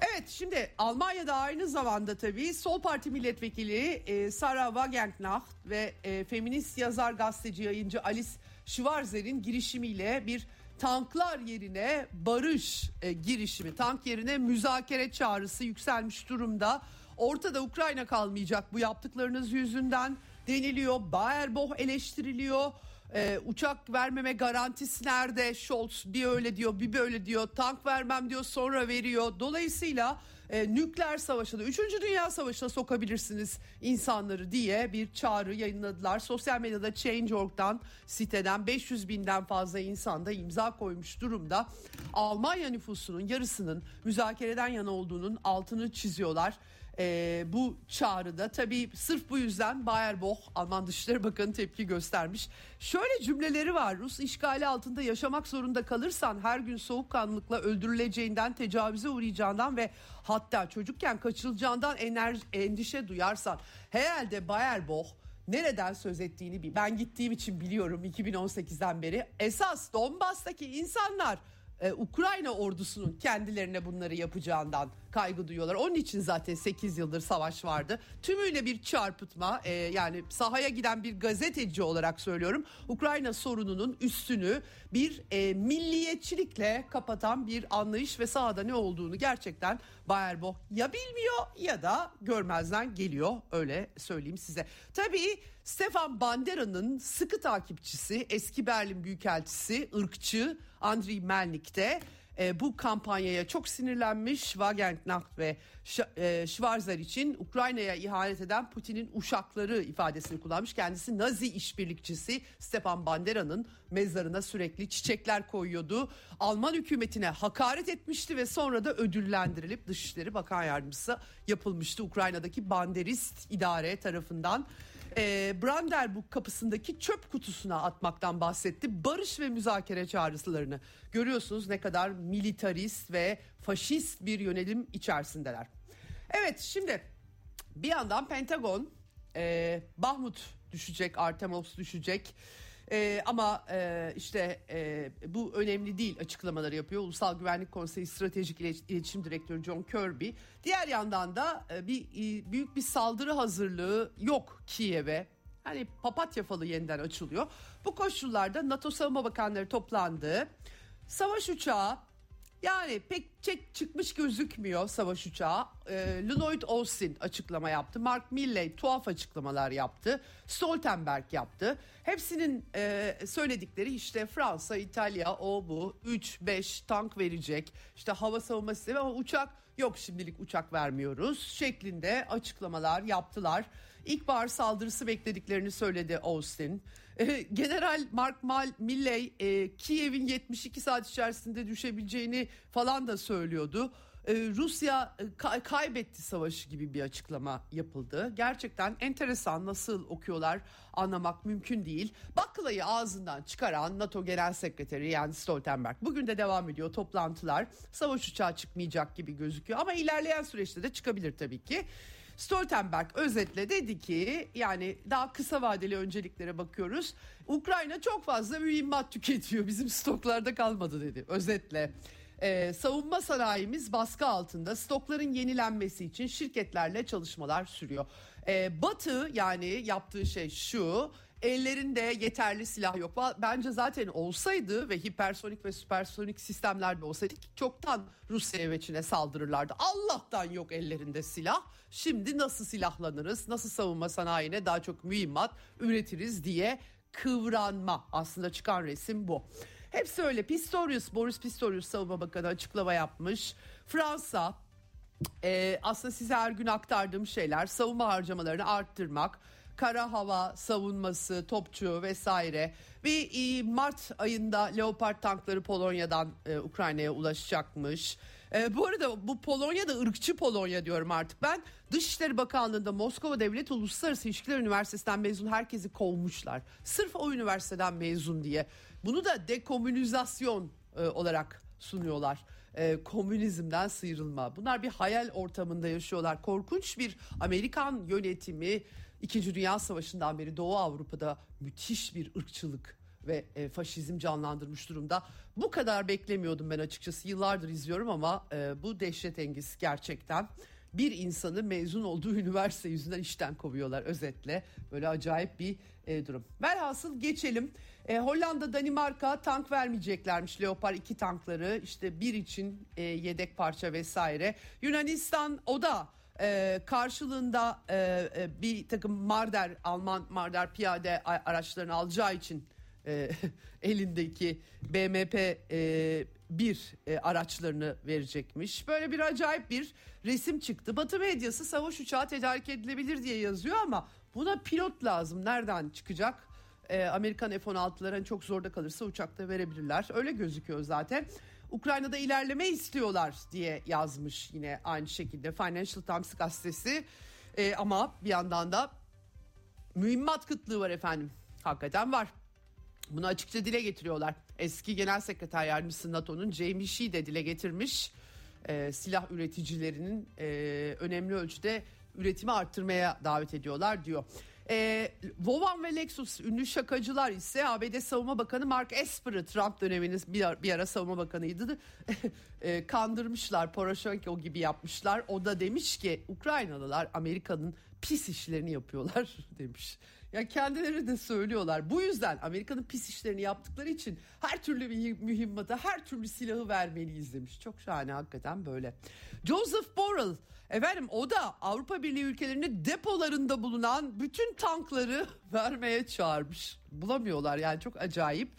Evet şimdi Almanya'da aynı zamanda tabii Sol Parti milletvekili e, Sarah Wagenknecht ve e, feminist yazar gazeteci yayıncı Alice Schwarzer'in girişimiyle bir tanklar yerine barış e, girişimi, tank yerine müzakere çağrısı yükselmiş durumda. Ortada Ukrayna kalmayacak bu yaptıklarınız yüzünden deniliyor. Baerbock eleştiriliyor. Ee, uçak vermeme garantisi nerede? Scholz bir öyle diyor bir böyle diyor. Tank vermem diyor sonra veriyor. Dolayısıyla e, nükleer savaşa da 3. Dünya Savaşı'na sokabilirsiniz insanları diye bir çağrı yayınladılar. Sosyal medyada Change.org'dan siteden 500 binden fazla insan da imza koymuş durumda. Almanya nüfusunun yarısının müzakereden yana olduğunun altını çiziyorlar e, bu çağrıda. Tabii sırf bu yüzden Baerbock Alman Dışişleri Bakanı tepki göstermiş. Şöyle cümleleri var. Rus işgali altında yaşamak zorunda kalırsan her gün soğukkanlılıkla öldürüleceğinden, tecavüze uğrayacağından ve hatta çocukken kaçırılacağından enerji, endişe duyarsan herhalde Baerbock nereden söz ettiğini bir ben gittiğim için biliyorum 2018'den beri esas Donbas'taki insanlar e, Ukrayna ordusunun kendilerine bunları yapacağından kaygı duyuyorlar. Onun için zaten 8 yıldır savaş vardı. Tümüyle bir çarpıtma e, yani sahaya giden bir gazeteci olarak söylüyorum. Ukrayna sorununun üstünü bir e, milliyetçilikle kapatan bir anlayış ve sahada ne olduğunu gerçekten Baerbock ya bilmiyor ya da görmezden geliyor öyle söyleyeyim size. Tabii Stefan Bandera'nın sıkı takipçisi eski Berlin Büyükelçisi ırkçı Andriy Melnik de e, bu kampanyaya çok sinirlenmiş Wagenknecht ve e, Schwarzer için Ukrayna'ya ihanet eden Putin'in uşakları ifadesini kullanmış. Kendisi Nazi işbirlikçisi Stepan Bandera'nın mezarına sürekli çiçekler koyuyordu. Alman hükümetine hakaret etmişti ve sonra da ödüllendirilip Dışişleri Bakan Yardımcısı yapılmıştı Ukrayna'daki Banderist idare tarafından e, Brandenburg kapısındaki çöp kutusuna atmaktan bahsetti. Barış ve müzakere çağrısılarını görüyorsunuz ne kadar militarist ve faşist bir yönelim içerisindeler. Evet şimdi bir yandan Pentagon e, Bahmut düşecek, Artemis düşecek. Ee, ama e, işte e, bu önemli değil açıklamaları yapıyor. Ulusal Güvenlik Konseyi Stratejik İletişim Direktörü John Kirby. Diğer yandan da e, bir e, büyük bir saldırı hazırlığı yok Kiev'e. Hani papatya falı yeniden açılıyor. Bu koşullarda NATO Savunma Bakanları toplandı. Savaş uçağı yani pek çek çıkmış gözükmüyor savaş uçağı. E, Lloyd Austin açıklama yaptı. Mark Milley tuhaf açıklamalar yaptı. Stoltenberg yaptı. Hepsinin e, söyledikleri işte Fransa, İtalya o bu 3-5 tank verecek. İşte hava savunma sistemi ama uçak yok şimdilik uçak vermiyoruz şeklinde açıklamalar yaptılar. İlkbahar saldırısı beklediklerini söyledi Austin. E, General Mark Mal Milley e, Kiev'in 72 saat içerisinde düşebileceğini falan da söylüyordu. E, Rusya e, kaybetti savaşı gibi bir açıklama yapıldı. Gerçekten enteresan nasıl okuyorlar anlamak mümkün değil. Baklayı ağzından çıkaran NATO Genel Sekreteri yani Stoltenberg bugün de devam ediyor toplantılar. Savaş uçağı çıkmayacak gibi gözüküyor ama ilerleyen süreçte de çıkabilir tabii ki. Stoltenberg özetle dedi ki yani daha kısa vadeli önceliklere bakıyoruz. Ukrayna çok fazla mühimmat tüketiyor bizim stoklarda kalmadı dedi özetle. Ee, savunma sanayimiz baskı altında stokların yenilenmesi için şirketlerle çalışmalar sürüyor. Ee, Batı yani yaptığı şey şu ellerinde yeterli silah yok. Bence zaten olsaydı ve hipersonik ve süpersonik sistemlerde olsaydı çoktan Rusya ve Çin'e saldırırlardı. Allah'tan yok ellerinde silah. Şimdi nasıl silahlanırız, nasıl savunma sanayine daha çok mühimmat üretiriz diye kıvranma. Aslında çıkan resim bu. Hepsi öyle. Pistorius, Boris Pistorius Savunma Bakanı açıklama yapmış. Fransa e, aslında size her gün aktardığım şeyler savunma harcamalarını arttırmak kara hava savunması, topçu vesaire ve e, Mart ayında Leopard tankları Polonya'dan e, Ukrayna'ya ulaşacakmış. E, bu arada bu Polonya da ırkçı Polonya diyorum artık. Ben Dışişleri Bakanlığı'nda Moskova Devlet Uluslararası İlişkiler Üniversitesi'nden mezun herkesi kovmuşlar. Sırf o üniversiteden mezun diye. Bunu da dekomünizasyon e, olarak sunuyorlar. E, komünizmden sıyrılma. Bunlar bir hayal ortamında yaşıyorlar. Korkunç bir Amerikan yönetimi İkinci Dünya Savaşı'ndan beri Doğu Avrupa'da müthiş bir ırkçılık ve e, faşizm canlandırmış durumda. Bu kadar beklemiyordum ben açıkçası. Yıllardır izliyorum ama e, bu dehşet engiz gerçekten. Bir insanı mezun olduğu üniversite yüzünden işten kovuyorlar özetle. Böyle acayip bir e, durum. Velhasıl geçelim. E, Hollanda, Danimarka tank vermeyeceklermiş. Leopard 2 tankları işte bir için e, yedek parça vesaire. Yunanistan o da e, karşılığında e, bir takım Marder Alman Marder piyade araçlarını alacağı için e, elindeki BMP e, bir e, araçlarını verecekmiş. Böyle bir acayip bir resim çıktı. Batı medyası savaş uçağı tedarik edilebilir diye yazıyor ama buna pilot lazım. Nereden çıkacak? E, Amerikan F-16'ların çok zorda kalırsa uçakta verebilirler. Öyle gözüküyor zaten. Ukrayna'da ilerleme istiyorlar diye yazmış yine aynı şekilde Financial Times gazetesi. E, ama bir yandan da mühimmat kıtlığı var efendim. Hakikaten var. Bunu açıkça dile getiriyorlar. Eski Genel Sekreter Yardımcısı NATO'nun Jamie Shee de dile getirmiş. E, silah üreticilerinin e, önemli ölçüde üretimi arttırmaya davet ediyorlar diyor. E, Vovan ve Lexus ünlü şakacılar ise ABD Savunma Bakanı Mark Esper'ı Trump döneminin bir, ara, bir ara savunma bakanıydı. e, kandırmışlar Poroshenko gibi yapmışlar. O da demiş ki Ukraynalılar Amerika'nın pis işlerini yapıyorlar demiş. Ya kendileri de söylüyorlar. Bu yüzden Amerika'nın pis işlerini yaptıkları için her türlü mühimmata, her türlü silahı vermeliyiz demiş. Çok şahane hakikaten böyle. Joseph Borrell efendim o da Avrupa Birliği ülkelerinin depolarında bulunan bütün tankları vermeye çağırmış. Bulamıyorlar yani çok acayip.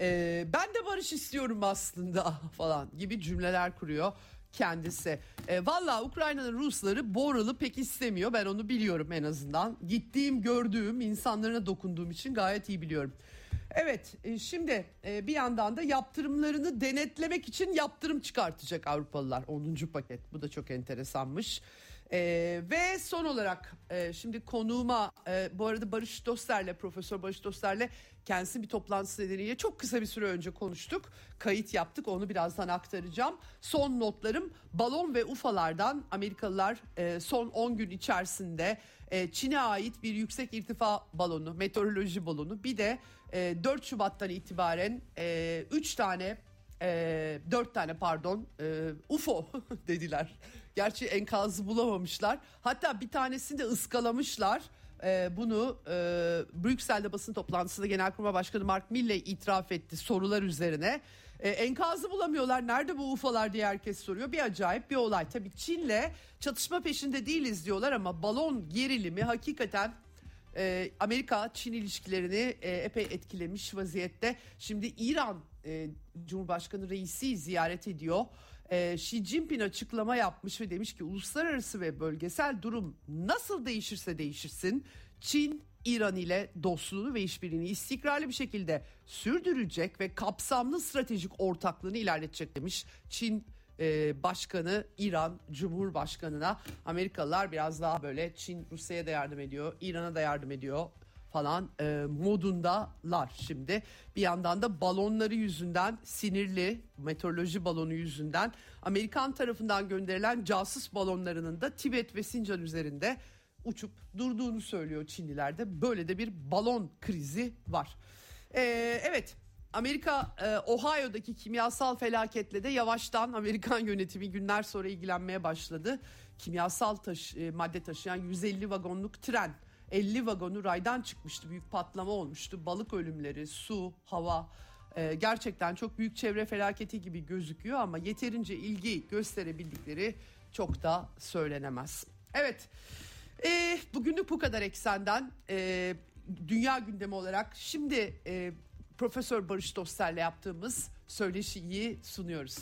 Ee, ben de barış istiyorum aslında falan gibi cümleler kuruyor kendisi. E, Valla Ukrayna'nın Rusları Boral'ı pek istemiyor. Ben onu biliyorum en azından. Gittiğim, gördüğüm, insanlarına dokunduğum için gayet iyi biliyorum. Evet e, şimdi e, bir yandan da yaptırımlarını denetlemek için yaptırım çıkartacak Avrupalılar 10. paket. Bu da çok enteresanmış. Ee, ve son olarak e, şimdi konuğuma e, bu arada Barış Doster'le Profesör Barış Doster'le kendisi bir toplantısı nedeniyle çok kısa bir süre önce konuştuk. Kayıt yaptık onu birazdan aktaracağım. Son notlarım balon ve UFA'lardan Amerikalılar e, son 10 gün içerisinde e, Çin'e ait bir yüksek irtifa balonu, meteoroloji balonu bir de e, 4 Şubat'tan itibaren 3 e, tane e, 4 tane pardon e, UFO dediler. Gerçi enkazı bulamamışlar. Hatta bir tanesini de ıskalamışlar. Bunu e, Brüksel'de basın toplantısında Genelkurmay Başkanı Mark Milley itiraf etti sorular üzerine. E, enkazı bulamıyorlar. Nerede bu UFO'lar diye herkes soruyor. Bir acayip bir olay. Tabii Çin'le çatışma peşinde değiliz diyorlar ama balon gerilimi hakikaten e, Amerika-Çin ilişkilerini e, epey etkilemiş vaziyette. Şimdi İran e, Cumhurbaşkanı reisi ziyaret ediyor e, Xi Jinping açıklama yapmış ve demiş ki uluslararası ve bölgesel durum nasıl değişirse değişirsin Çin İran ile dostluğunu ve işbirliğini istikrarlı bir şekilde sürdürecek ve kapsamlı stratejik ortaklığını ilerletecek demiş. Çin e, Başkanı İran Cumhurbaşkanı'na Amerikalılar biraz daha böyle Çin Rusya'ya da yardım ediyor, İran'a da yardım ediyor falan e, modundalar şimdi. Bir yandan da balonları yüzünden sinirli meteoroloji balonu yüzünden Amerikan tarafından gönderilen casus balonlarının da Tibet ve Sincan üzerinde uçup durduğunu söylüyor Çinliler Böyle de bir balon krizi var. Ee, evet Amerika e, Ohio'daki kimyasal felaketle de yavaştan Amerikan yönetimi günler sonra ilgilenmeye başladı. Kimyasal taş, e, madde taşıyan 150 vagonluk tren 50 vagonu raydan çıkmıştı. Büyük patlama olmuştu. Balık ölümleri, su, hava e, gerçekten çok büyük çevre felaketi gibi gözüküyor ama yeterince ilgi gösterebildikleri çok da söylenemez. Evet. E, bugünlük bu kadar eksenden. E, dünya gündemi olarak şimdi e, Profesör Barış Doster'le yaptığımız söyleşiyi sunuyoruz.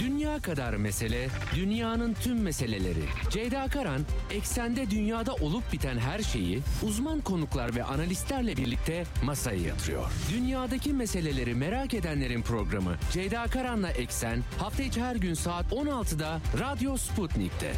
Dünya kadar mesele, dünyanın tüm meseleleri. Ceyda Karan, eksende dünyada olup biten her şeyi uzman konuklar ve analistlerle birlikte masaya yatırıyor. Dünyadaki meseleleri merak edenlerin programı Ceyda Karan'la Eksen hafta içi her gün saat 16'da Radyo Sputnik'te.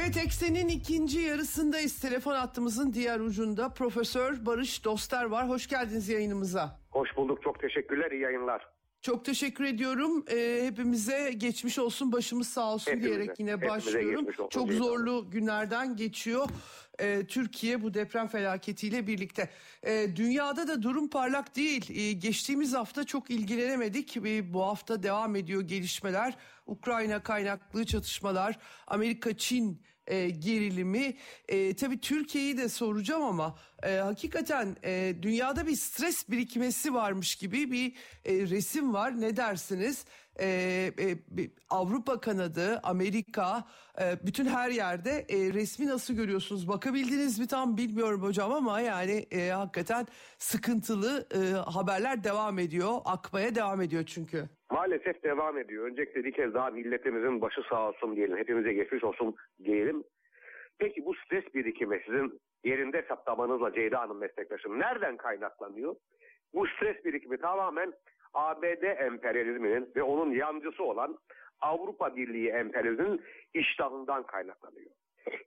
Evet Eksen'in ikinci yarısındayız. Telefon hattımızın diğer ucunda Profesör Barış Doster var. Hoş geldiniz yayınımıza. Hoş bulduk. Çok teşekkürler. İyi yayınlar. Çok teşekkür ediyorum. Ee, hepimize geçmiş olsun, başımız sağ olsun hepimize, diyerek yine başlıyorum. Çok zorlu günlerden geçiyor. Ee, Türkiye bu deprem felaketiyle birlikte. Ee, dünyada da durum parlak değil. Ee, geçtiğimiz hafta çok ilgilenemedik. Ee, bu hafta devam ediyor gelişmeler. Ukrayna kaynaklı çatışmalar, Amerika-Çin e, gerilimi. E, tabii Türkiye'yi de soracağım ama e, hakikaten e, dünyada bir stres birikmesi varmış gibi bir e, resim var. Ne dersiniz? E, e, Avrupa kanadı, Amerika, e, bütün her yerde e, resmi nasıl görüyorsunuz? Bakabildiniz mi tam bilmiyorum hocam ama yani e, hakikaten sıkıntılı e, haberler devam ediyor. Akmaya devam ediyor çünkü. Maalesef devam ediyor. Öncelikle bir kez daha milletimizin başı sağ olsun diyelim. Hepimize geçmiş olsun diyelim. Peki bu stres birikimi sizin yerinde hesaplamanızla Ceyda Hanım meslektaşım nereden kaynaklanıyor? Bu stres birikimi tamamen ABD emperyalizminin ve onun yancısı olan Avrupa Birliği emperyalizminin iştahından kaynaklanıyor.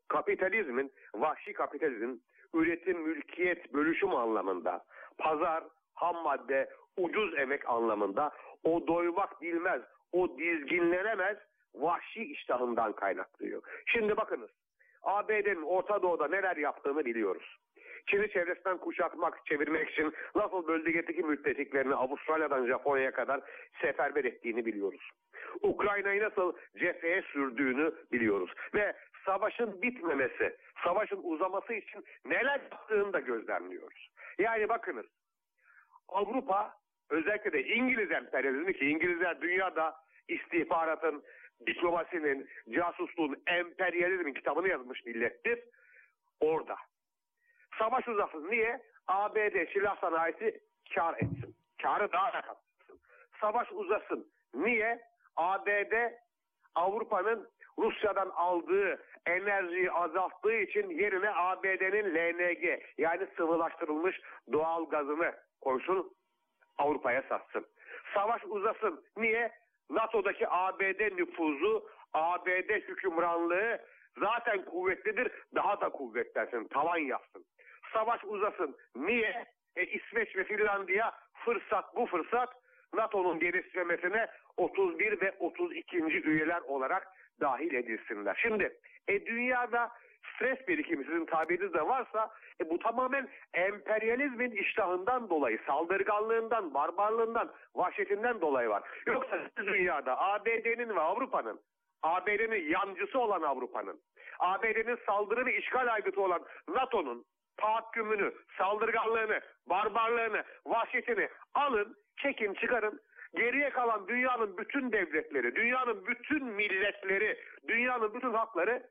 Kapitalizmin, vahşi kapitalizmin üretim, mülkiyet, bölüşüm anlamında, pazar, ham madde, ucuz emek anlamında o doymak bilmez, o dizginlenemez vahşi iştahından kaynaklıyor. Şimdi bakınız ABD'nin Orta Doğu'da neler yaptığını biliyoruz. Çin'i çevresinden kuşatmak, çevirmek için nasıl bölgedeki müttefiklerini Avustralya'dan Japonya'ya kadar seferber ettiğini biliyoruz. Ukrayna'yı nasıl cepheye sürdüğünü biliyoruz. Ve savaşın bitmemesi, savaşın uzaması için neler yaptığını da gözlemliyoruz. Yani bakınız Avrupa özellikle de İngiliz emperyalizmi ki İngilizler dünyada istihbaratın, diplomasinin, casusluğun, emperyalizmin kitabını yazmış millettir. Orada. Savaş uzasın. Niye? ABD silah sanayisi kar etsin. Karı daha da katsın. Savaş uzasın. Niye? ABD Avrupa'nın Rusya'dan aldığı enerjiyi azalttığı için yerine ABD'nin LNG yani sıvılaştırılmış doğal gazını koysun Avrupa'ya satsın. Savaş uzasın. Niye? NATO'daki ABD nüfuzu, ABD hükümranlığı zaten kuvvetlidir. Daha da kuvvetlensin, tavan yapsın. Savaş uzasın. Niye? E, İsveç ve Finlandiya fırsat bu fırsat NATO'nun genişlemesine 31 ve 32. üyeler olarak dahil edilsinler. Şimdi e, dünyada stres birikimi sizin tabiriniz de varsa e, bu tamamen emperyalizmin iştahından dolayı, saldırganlığından, barbarlığından, vahşetinden dolayı var. Yoksa dünyada ABD'nin ve Avrupa'nın, ABD'nin yancısı olan Avrupa'nın, ABD'nin saldırı ve işgal aygıtı olan NATO'nun tahakkümünü, saldırganlığını, barbarlığını, vahşetini alın, çekin, çıkarın. Geriye kalan dünyanın bütün devletleri, dünyanın bütün milletleri, dünyanın bütün hakları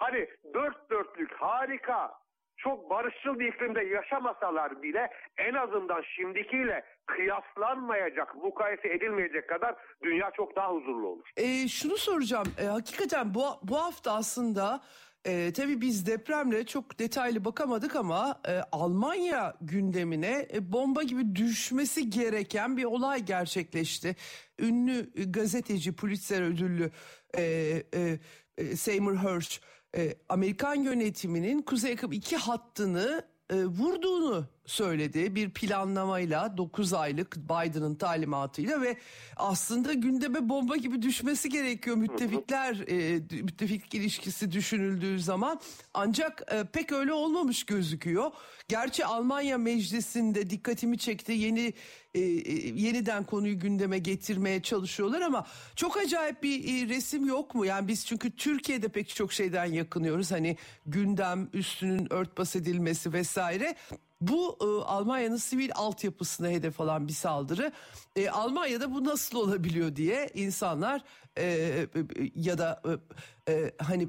hani dört dörtlük harika çok barışçıl bir iklimde yaşamasalar bile en azından şimdikiyle kıyaslanmayacak, mukayese edilmeyecek kadar dünya çok daha huzurlu olur. E, şunu soracağım, e, hakikaten bu, bu hafta aslında e, tabii biz depremle çok detaylı bakamadık ama e, Almanya gündemine e, bomba gibi düşmesi gereken bir olay gerçekleşti. Ünlü gazeteci Pulitzer ödüllü e, e, e, Seymour Hersh e, Amerikan yönetiminin Kuzey Akım 2 hattını e, vurduğunu söyledi. Bir planlamayla 9 aylık Biden'ın talimatıyla ve aslında gündeme bomba gibi düşmesi gerekiyor müttefikler e, müttefik ilişkisi düşünüldüğü zaman ancak e, pek öyle olmamış gözüküyor. Gerçi Almanya meclisinde dikkatimi çekti yeni e, e, yeniden konuyu gündeme getirmeye çalışıyorlar ama çok acayip bir e, resim yok mu? Yani biz çünkü Türkiye'de pek çok şeyden yakınıyoruz. Hani gündem üstünün örtbas edilmesi vesaire. Bu e, Almanya'nın sivil altyapısına hedef alan bir saldırı. E, Almanya'da bu nasıl olabiliyor diye insanlar e, e, ya da e, e, hani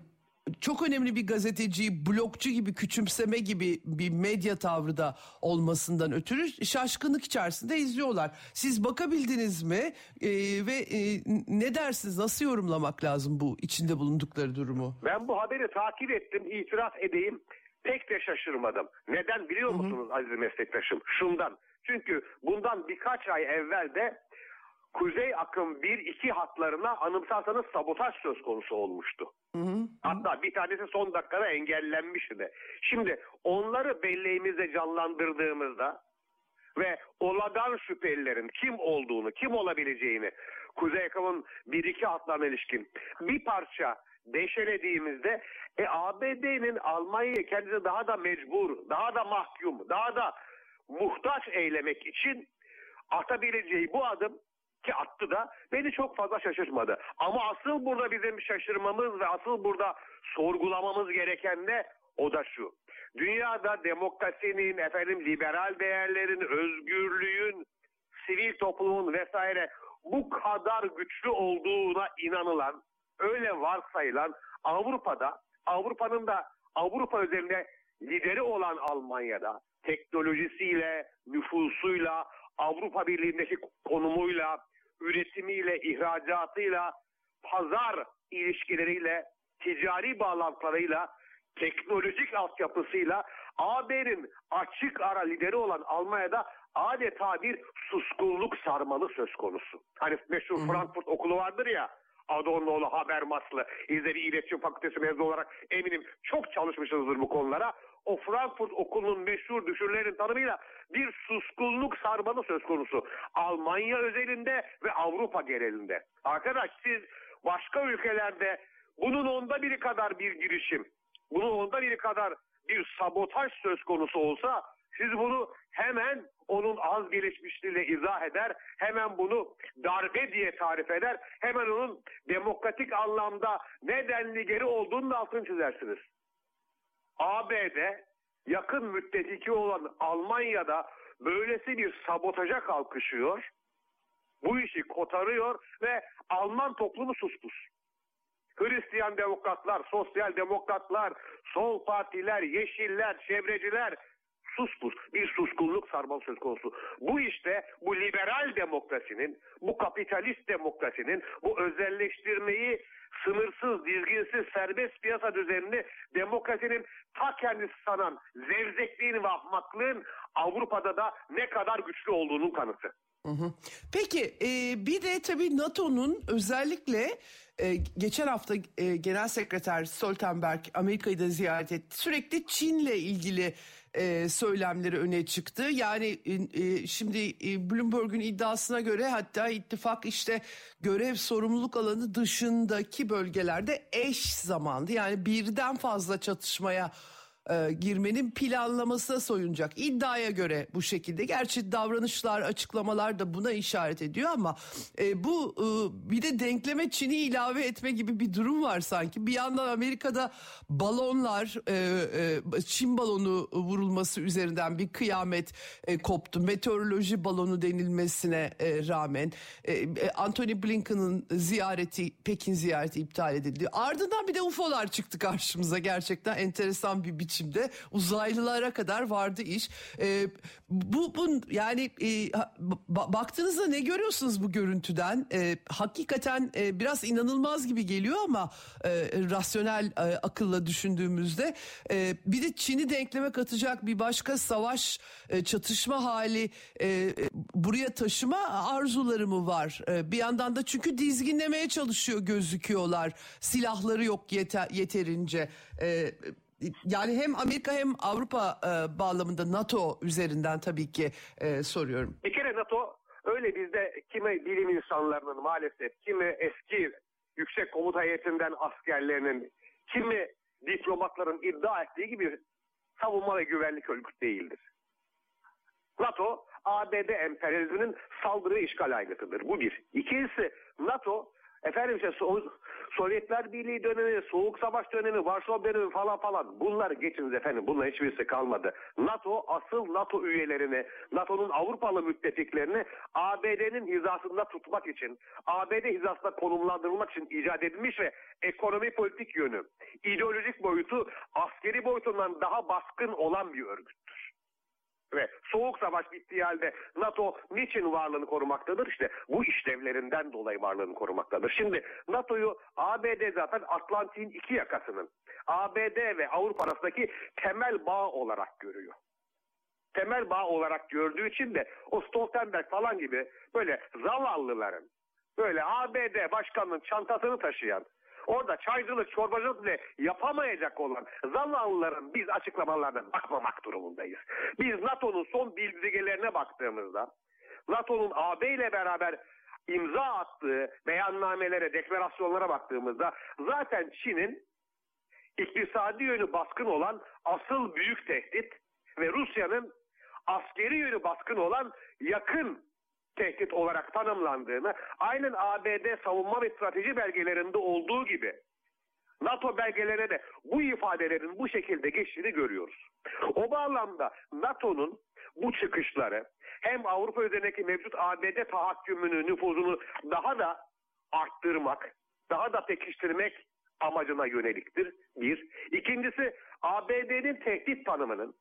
çok önemli bir gazeteciyi blokçu gibi küçümseme gibi bir medya tavrı da olmasından ötürü şaşkınlık içerisinde izliyorlar. Siz bakabildiniz mi ee, ve e, ne dersiniz nasıl yorumlamak lazım bu içinde bulundukları durumu? Ben bu haberi takip ettim itiraf edeyim pek de şaşırmadım. Neden biliyor musunuz hı hı. aziz meslektaşım? Şundan. Çünkü bundan birkaç ay evvel de Kuzey akım 1-2 hatlarına anımsarsanız sabotaj söz konusu olmuştu. Hı hı. Hatta bir tanesi son dakikada engellenmişti. Şimdi onları belleğimizde canlandırdığımızda ve oladan şüphelilerin kim olduğunu, kim olabileceğini Kuzey akımın 1-2 hatlarına ilişkin bir parça deşelediğimizde e, ABD'nin Almanya'yı kendisi daha da mecbur, daha da mahkum, daha da muhtaç eylemek için atabileceği bu adım ki attı da beni çok fazla şaşırtmadı. Ama asıl burada bizim şaşırmamız ve asıl burada sorgulamamız gereken ne? O da şu. Dünyada demokrasinin, efendim liberal değerlerin, özgürlüğün, sivil toplumun vesaire bu kadar güçlü olduğuna inanılan, öyle varsayılan Avrupa'da, Avrupa'nın da Avrupa üzerinde lideri olan Almanya'da teknolojisiyle, nüfusuyla, Avrupa Birliği'ndeki konumuyla, üretimiyle, ihracatıyla, pazar ilişkileriyle, ticari bağlantılarıyla, teknolojik altyapısıyla AB'nin açık ara lideri olan Almanya'da adeta bir suskunluk sarmalı söz konusu. Hani meşhur Frankfurt okulu vardır ya, Adornoğlu, Habermaslı, İzleri İletişim Fakültesi mezunu olarak eminim çok çalışmışızdır bu konulara. O Frankfurt okulunun meşhur düşürlerin tanımıyla bir suskunluk sarmalı söz konusu. Almanya özelinde ve Avrupa genelinde. Arkadaş siz başka ülkelerde bunun onda biri kadar bir girişim, bunun onda biri kadar bir sabotaj söz konusu olsa siz bunu hemen onun az gelişmişliğiyle izah eder, hemen bunu darbe diye tarif eder, hemen onun demokratik anlamda nedenli geri olduğunu da altını çizersiniz. ABD yakın müttefiki olan Almanya'da böylesi bir sabotaja kalkışıyor, bu işi kotarıyor ve Alman toplumu suspus. Hristiyan demokratlar, sosyal demokratlar, sol partiler, yeşiller, çevreciler, suspus, bir suskunluk sarmal söz konusu. Bu işte bu liberal demokrasinin, bu kapitalist demokrasinin, bu özelleştirmeyi sınırsız, dizginsiz, serbest piyasa düzenini demokrasinin ta kendisi sanan zevzekliğin ve ahmaklığın Avrupa'da da ne kadar güçlü olduğunun kanıtı. Peki e, bir de tabii NATO'nun özellikle e, geçen hafta e, Genel Sekreter Stoltenberg Amerika'yı da ziyaret etti. Sürekli Çin'le ilgili e, söylemleri öne çıktı. Yani e, e şimdi e, Bloomberg'un iddiasına göre hatta ittifak işte görev sorumluluk alanı dışındaki bölgelerde eş zamandı. Yani birden fazla çatışmaya e, girmenin planlamasına soyunacak. İddiaya göre bu şekilde. Gerçi davranışlar, açıklamalar da buna işaret ediyor ama e, bu e, bir de denkleme Çin'i ilave etme gibi bir durum var sanki. Bir yandan Amerika'da balonlar, e, e, Çin balonu vurulması üzerinden bir kıyamet e, koptu. Meteoroloji balonu denilmesine e, rağmen e, e Anthony Blinken'ın ziyareti, Pekin ziyareti iptal edildi. Ardından bir de UFO'lar çıktı karşımıza. Gerçekten enteresan bir biçimde uzaylılara kadar vardı iş. E, bu, bu yani e, baktığınızda ne görüyorsunuz bu görüntüden? E, hakikaten e, biraz inanılmaz gibi geliyor ama e, rasyonel e, akılla düşündüğümüzde e, bir de Çin'i denkleme katacak bir başka savaş e, çatışma hali e, buraya taşıma arzuları mı var? E, bir yandan da çünkü dizginlemeye çalışıyor gözüküyorlar. Silahları yok yeter, yeterince. E, yani hem Amerika hem Avrupa e, bağlamında NATO üzerinden tabii ki e, soruyorum. Bir kere NATO öyle bizde kimi bilim insanlarının maalesef kimi eski yüksek komuta heyetinden askerlerinin kimi diplomatların iddia ettiği gibi savunma ve güvenlik örgütü değildir. NATO ABD emperyalizminin saldırı işgal aygıtıdır. Bu bir. İkincisi NATO Efendim işte Sovyetler Birliği dönemi, Soğuk Savaş dönemi, Varşova dönemi falan falan bunlar geçiniz efendim. Bunlar hiçbirisi kalmadı. NATO asıl NATO üyelerini, NATO'nun Avrupalı müttefiklerini ABD'nin hizasında tutmak için, ABD hizasında konumlandırılmak için icat edilmiş ve ekonomi politik yönü, ideolojik boyutu askeri boyutundan daha baskın olan bir örgüttür ve soğuk savaş bittiği halde NATO niçin varlığını korumaktadır? İşte bu işlevlerinden dolayı varlığını korumaktadır. Şimdi NATO'yu ABD zaten Atlantik'in iki yakasının ABD ve Avrupa arasındaki temel bağ olarak görüyor. Temel bağ olarak gördüğü için de o Stoltenberg falan gibi böyle zavallıların böyle ABD başkanının çantasını taşıyan orada çaycılık, çorbacılık bile yapamayacak olan zavallıların biz açıklamalarına bakmamak durumundayız. Biz NATO'nun son bildirgelerine baktığımızda NATO'nun AB ile beraber imza attığı beyannamelere, deklarasyonlara baktığımızda zaten Çin'in iktisadi yönü baskın olan asıl büyük tehdit ve Rusya'nın askeri yönü baskın olan yakın tehdit olarak tanımlandığını aynen ABD savunma ve strateji belgelerinde olduğu gibi NATO belgelerine de bu ifadelerin bu şekilde geçtiğini görüyoruz. O bağlamda NATO'nun bu çıkışları hem Avrupa üzerindeki mevcut ABD tahakkümünü, nüfuzunu daha da arttırmak, daha da pekiştirmek amacına yöneliktir. Bir. İkincisi ABD'nin tehdit tanımının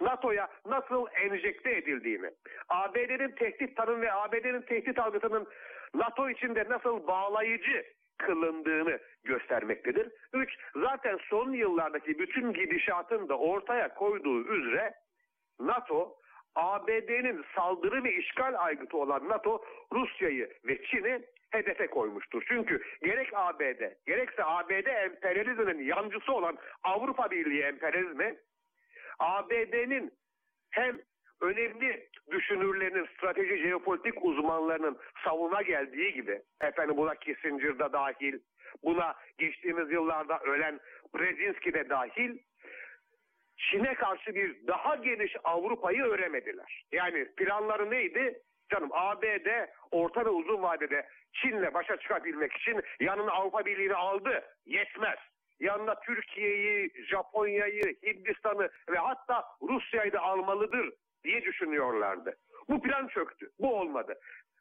NATO'ya nasıl enjekte edildiğini, ABD'nin tehdit tanım ve ABD'nin tehdit algısının NATO içinde nasıl bağlayıcı kılındığını göstermektedir. Üç, zaten son yıllardaki bütün gidişatın da ortaya koyduğu üzere NATO, ABD'nin saldırı ve işgal aygıtı olan NATO, Rusya'yı ve Çin'i hedefe koymuştur. Çünkü gerek ABD, gerekse ABD emperyalizminin yancısı olan Avrupa Birliği emperyalizmi ABD'nin hem önemli düşünürlerin, strateji jeopolitik uzmanlarının savuna geldiği gibi, efendim buna Kissinger da dahil, buna geçtiğimiz yıllarda ölen Brzezinski de dahil, Çin'e karşı bir daha geniş Avrupa'yı öremediler. Yani planları neydi? Canım ABD orta ve uzun vadede Çin'le başa çıkabilmek için yanına Avrupa Birliği'ni aldı. Yetmez yanına Türkiye'yi, Japonya'yı, Hindistan'ı ve hatta Rusya'yı da almalıdır diye düşünüyorlardı. Bu plan çöktü. Bu olmadı.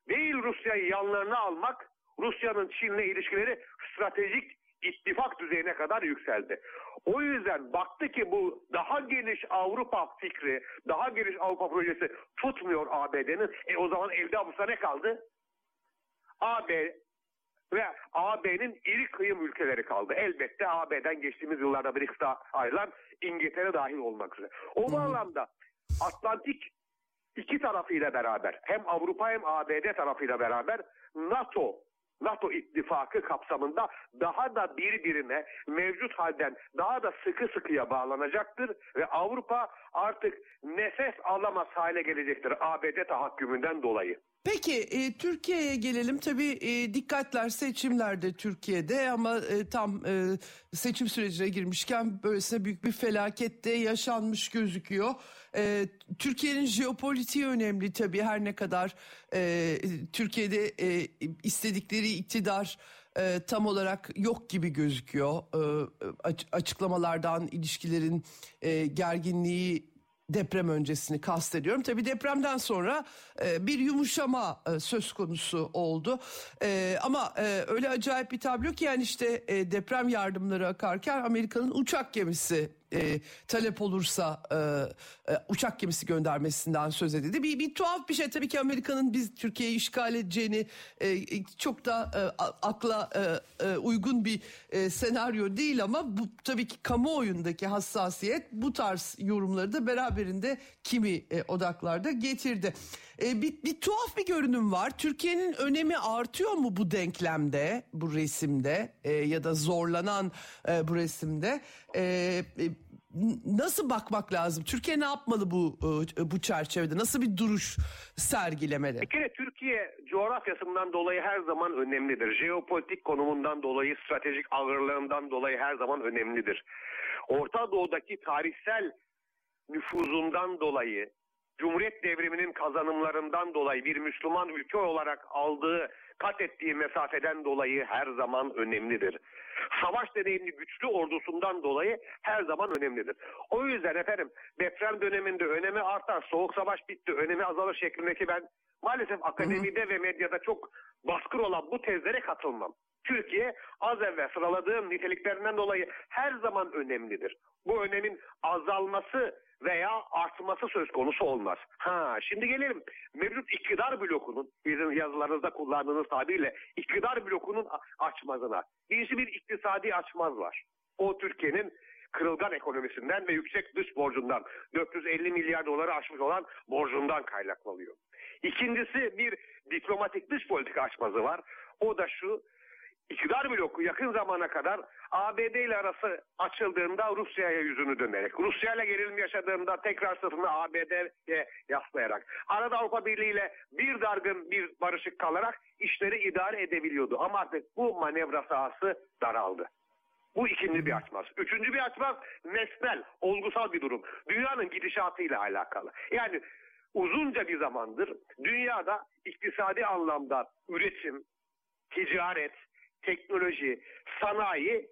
Değil Rusya'yı yanlarına almak, Rusya'nın Çin'le ilişkileri stratejik ittifak düzeyine kadar yükseldi. O yüzden baktı ki bu daha geniş Avrupa fikri, daha geniş Avrupa projesi tutmuyor ABD'nin. E o zaman elde avuçta ne kaldı? AB ve AB'nin iri kıyım ülkeleri kaldı. Elbette AB'den geçtiğimiz yıllarda BRICS'ta ayrılan İngiltere dahil olmak üzere. O bağlamda Atlantik iki tarafıyla beraber hem Avrupa hem ABD tarafıyla beraber NATO NATO ittifakı kapsamında daha da birbirine mevcut halden daha da sıkı sıkıya bağlanacaktır ve Avrupa artık nefes alamaz hale gelecektir ABD tahakkümünden dolayı. Peki e, Türkiye'ye gelelim. Tabii e, dikkatler seçimlerde Türkiye'de ama e, tam e, seçim sürecine girmişken böylesine büyük bir felakette yaşanmış gözüküyor. E, Türkiye'nin jeopolitiği önemli tabii her ne kadar e, Türkiye'de e, istedikleri iktidar e, tam olarak yok gibi gözüküyor. E, açıklamalardan ilişkilerin e, gerginliği deprem öncesini kastediyorum. Tabi depremden sonra e, bir yumuşama e, söz konusu oldu. E, ama e, öyle acayip bir tablo ki yani işte e, deprem yardımları akarken Amerika'nın uçak gemisi e, talep olursa e, e, uçak gemisi göndermesinden söz edildi. Bir, bir tuhaf bir şey tabii ki Amerika'nın biz Türkiye'yi işgal edeceğini e, çok da e, akla e, e, uygun bir e, senaryo değil ama bu tabii ki kamuoyundaki hassasiyet bu tarz yorumları da beraberinde kimi e, odaklarda getirdi. E, bir, bir tuhaf bir görünüm var. Türkiye'nin önemi artıyor mu bu denklemde, bu resimde e, ya da zorlanan e, bu resimde? E, e, nasıl bakmak lazım? Türkiye ne yapmalı bu e, bu çerçevede? Nasıl bir duruş sergilemeli? Bir kere Türkiye coğrafyasından dolayı her zaman önemlidir. Jeopolitik konumundan dolayı, stratejik ağırlığından dolayı her zaman önemlidir. Orta Doğu'daki tarihsel nüfuzundan dolayı, Cumhuriyet devriminin kazanımlarından dolayı bir Müslüman ülke olarak aldığı kat ettiği mesafeden dolayı her zaman önemlidir. Savaş deneyimli güçlü ordusundan dolayı her zaman önemlidir. O yüzden efendim deprem döneminde önemi artar, soğuk savaş bitti, önemi azalır şeklindeki ben maalesef akademide ve medyada çok baskın olan bu tezlere katılmam. Türkiye az evvel sıraladığım niteliklerinden dolayı her zaman önemlidir. Bu önemin azalması veya artması söz konusu olmaz. Ha şimdi gelelim mevcut iktidar blokunun bizim yazılarınızda kullandığınız tabirle iktidar blokunun açmazına. Birisi bir iktisadi açmaz var. O Türkiye'nin kırılgan ekonomisinden ve yüksek dış borcundan 450 milyar doları aşmış olan borcundan kaynaklanıyor. İkincisi bir diplomatik dış politika açmazı var. O da şu iktidar bloku yakın zamana kadar ABD ile arası açıldığında Rusya'ya yüzünü dönerek, Rusya ile gerilim yaşadığında tekrar sırtını ABD'ye yaslayarak, arada Avrupa Birliği ile bir dargın bir barışık kalarak işleri idare edebiliyordu. Ama artık bu manevra sahası daraldı. Bu ikinci bir açmaz. Üçüncü bir açmaz nesnel, olgusal bir durum. Dünyanın gidişatıyla alakalı. Yani uzunca bir zamandır dünyada iktisadi anlamda üretim, ticaret, teknoloji, sanayi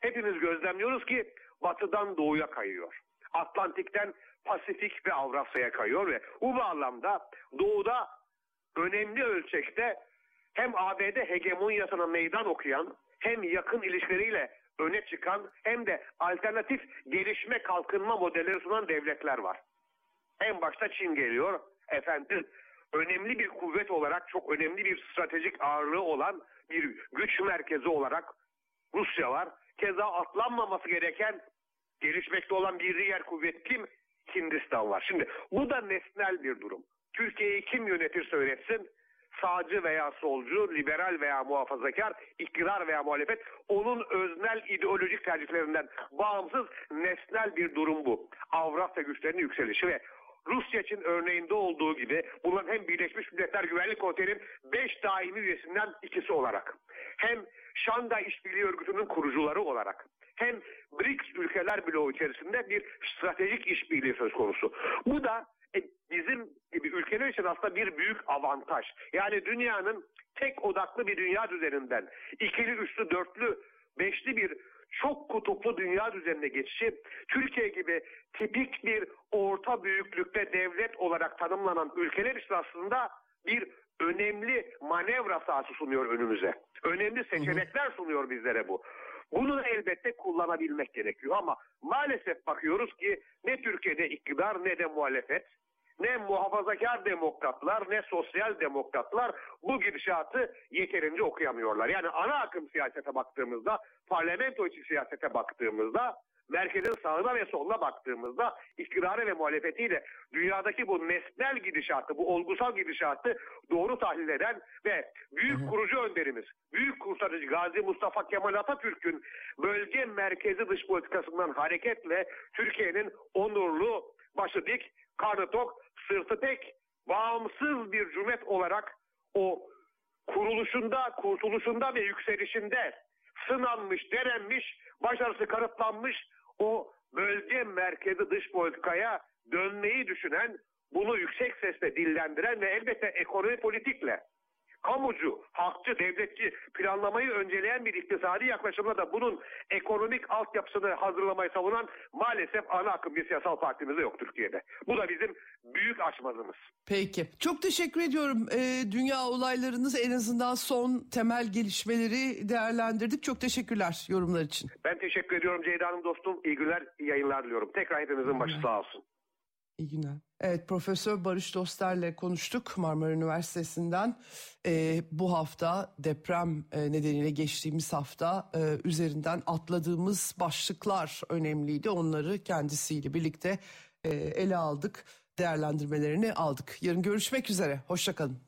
hepimiz gözlemliyoruz ki batıdan doğuya kayıyor. Atlantik'ten Pasifik ve Avrasya'ya kayıyor ve bu bağlamda doğuda önemli ölçekte hem ABD hegemonyasına meydan okuyan hem yakın ilişkileriyle öne çıkan hem de alternatif gelişme kalkınma modelleri sunan devletler var. En başta Çin geliyor. Efendim önemli bir kuvvet olarak çok önemli bir stratejik ağırlığı olan bir güç merkezi olarak Rusya var. Keza atlanmaması gereken gelişmekte olan bir diğer kuvvet kim? Hindistan var. Şimdi bu da nesnel bir durum. Türkiye'yi kim yönetirse yönetsin sağcı veya solcu, liberal veya muhafazakar, iktidar veya muhalefet onun öznel ideolojik tercihlerinden bağımsız nesnel bir durum bu. Avrasya güçlerinin yükselişi ve Rusya için örneğinde olduğu gibi bunların hem Birleşmiş Milletler Güvenlik Konseyi'nin 5 daimi üyesinden ikisi olarak hem Şangay İşbirliği Örgütü'nün kurucuları olarak hem BRICS ülkeler bloğu içerisinde bir stratejik işbirliği söz konusu. Bu da e, bizim gibi ülkeler için aslında bir büyük avantaj. Yani dünyanın tek odaklı bir dünya düzeninden ikili, üçlü, dörtlü, beşli bir çok kutuplu dünya düzenine geçişi Türkiye gibi tipik bir orta büyüklükte devlet olarak tanımlanan ülkeler için aslında bir önemli manevra sahası sunuyor önümüze. Önemli seçenekler sunuyor bizlere bu. Bunu da elbette kullanabilmek gerekiyor ama maalesef bakıyoruz ki ne Türkiye'de iktidar ne de muhalefet ne muhafazakar demokratlar ne sosyal demokratlar bu gidişatı yeterince okuyamıyorlar. Yani ana akım siyasete baktığımızda, parlamento içi siyasete baktığımızda merkezin sağına ve soluna baktığımızda iktidarı ve muhalefetiyle dünyadaki bu nesnel gidişatı, bu olgusal gidişatı doğru tahlil eden ve büyük kurucu önderimiz, büyük kurtarıcı Gazi Mustafa Kemal Atatürk'ün bölge merkezi dış politikasından hareketle Türkiye'nin onurlu, başı dik, karnı tok, sırtı tek, bağımsız bir cumhuriyet olarak o kuruluşunda, kurtuluşunda ve yükselişinde sınanmış, denenmiş, başarısı kanıtlanmış o bölge merkezi dış politikaya dönmeyi düşünen, bunu yüksek sesle dillendiren ve elbette ekonomi politikle kamucu, halkçı, devletçi planlamayı önceleyen bir iktisadi yaklaşımla da bunun ekonomik altyapısını hazırlamayı savunan maalesef ana akım bir siyasal partimizde yok Türkiye'de. Bu da bizim büyük açmazımız. Peki. Çok teşekkür ediyorum. Ee, dünya olaylarınız en azından son temel gelişmeleri değerlendirdik. Çok teşekkürler yorumlar için. Ben teşekkür ediyorum Ceyda Hanım dostum. İyi günler, iyi yayınlar diliyorum. Tekrar hepimizin başı sağ olsun. İyi günler. Evet Profesör Barış Doster'le konuştuk Marmara Üniversitesi'nden. Ee, bu hafta deprem e, nedeniyle geçtiğimiz hafta e, üzerinden atladığımız başlıklar önemliydi. Onları kendisiyle birlikte e, ele aldık, değerlendirmelerini aldık. Yarın görüşmek üzere, hoşçakalın.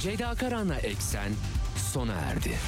Ceyda Karan'la Eksen sona erdi.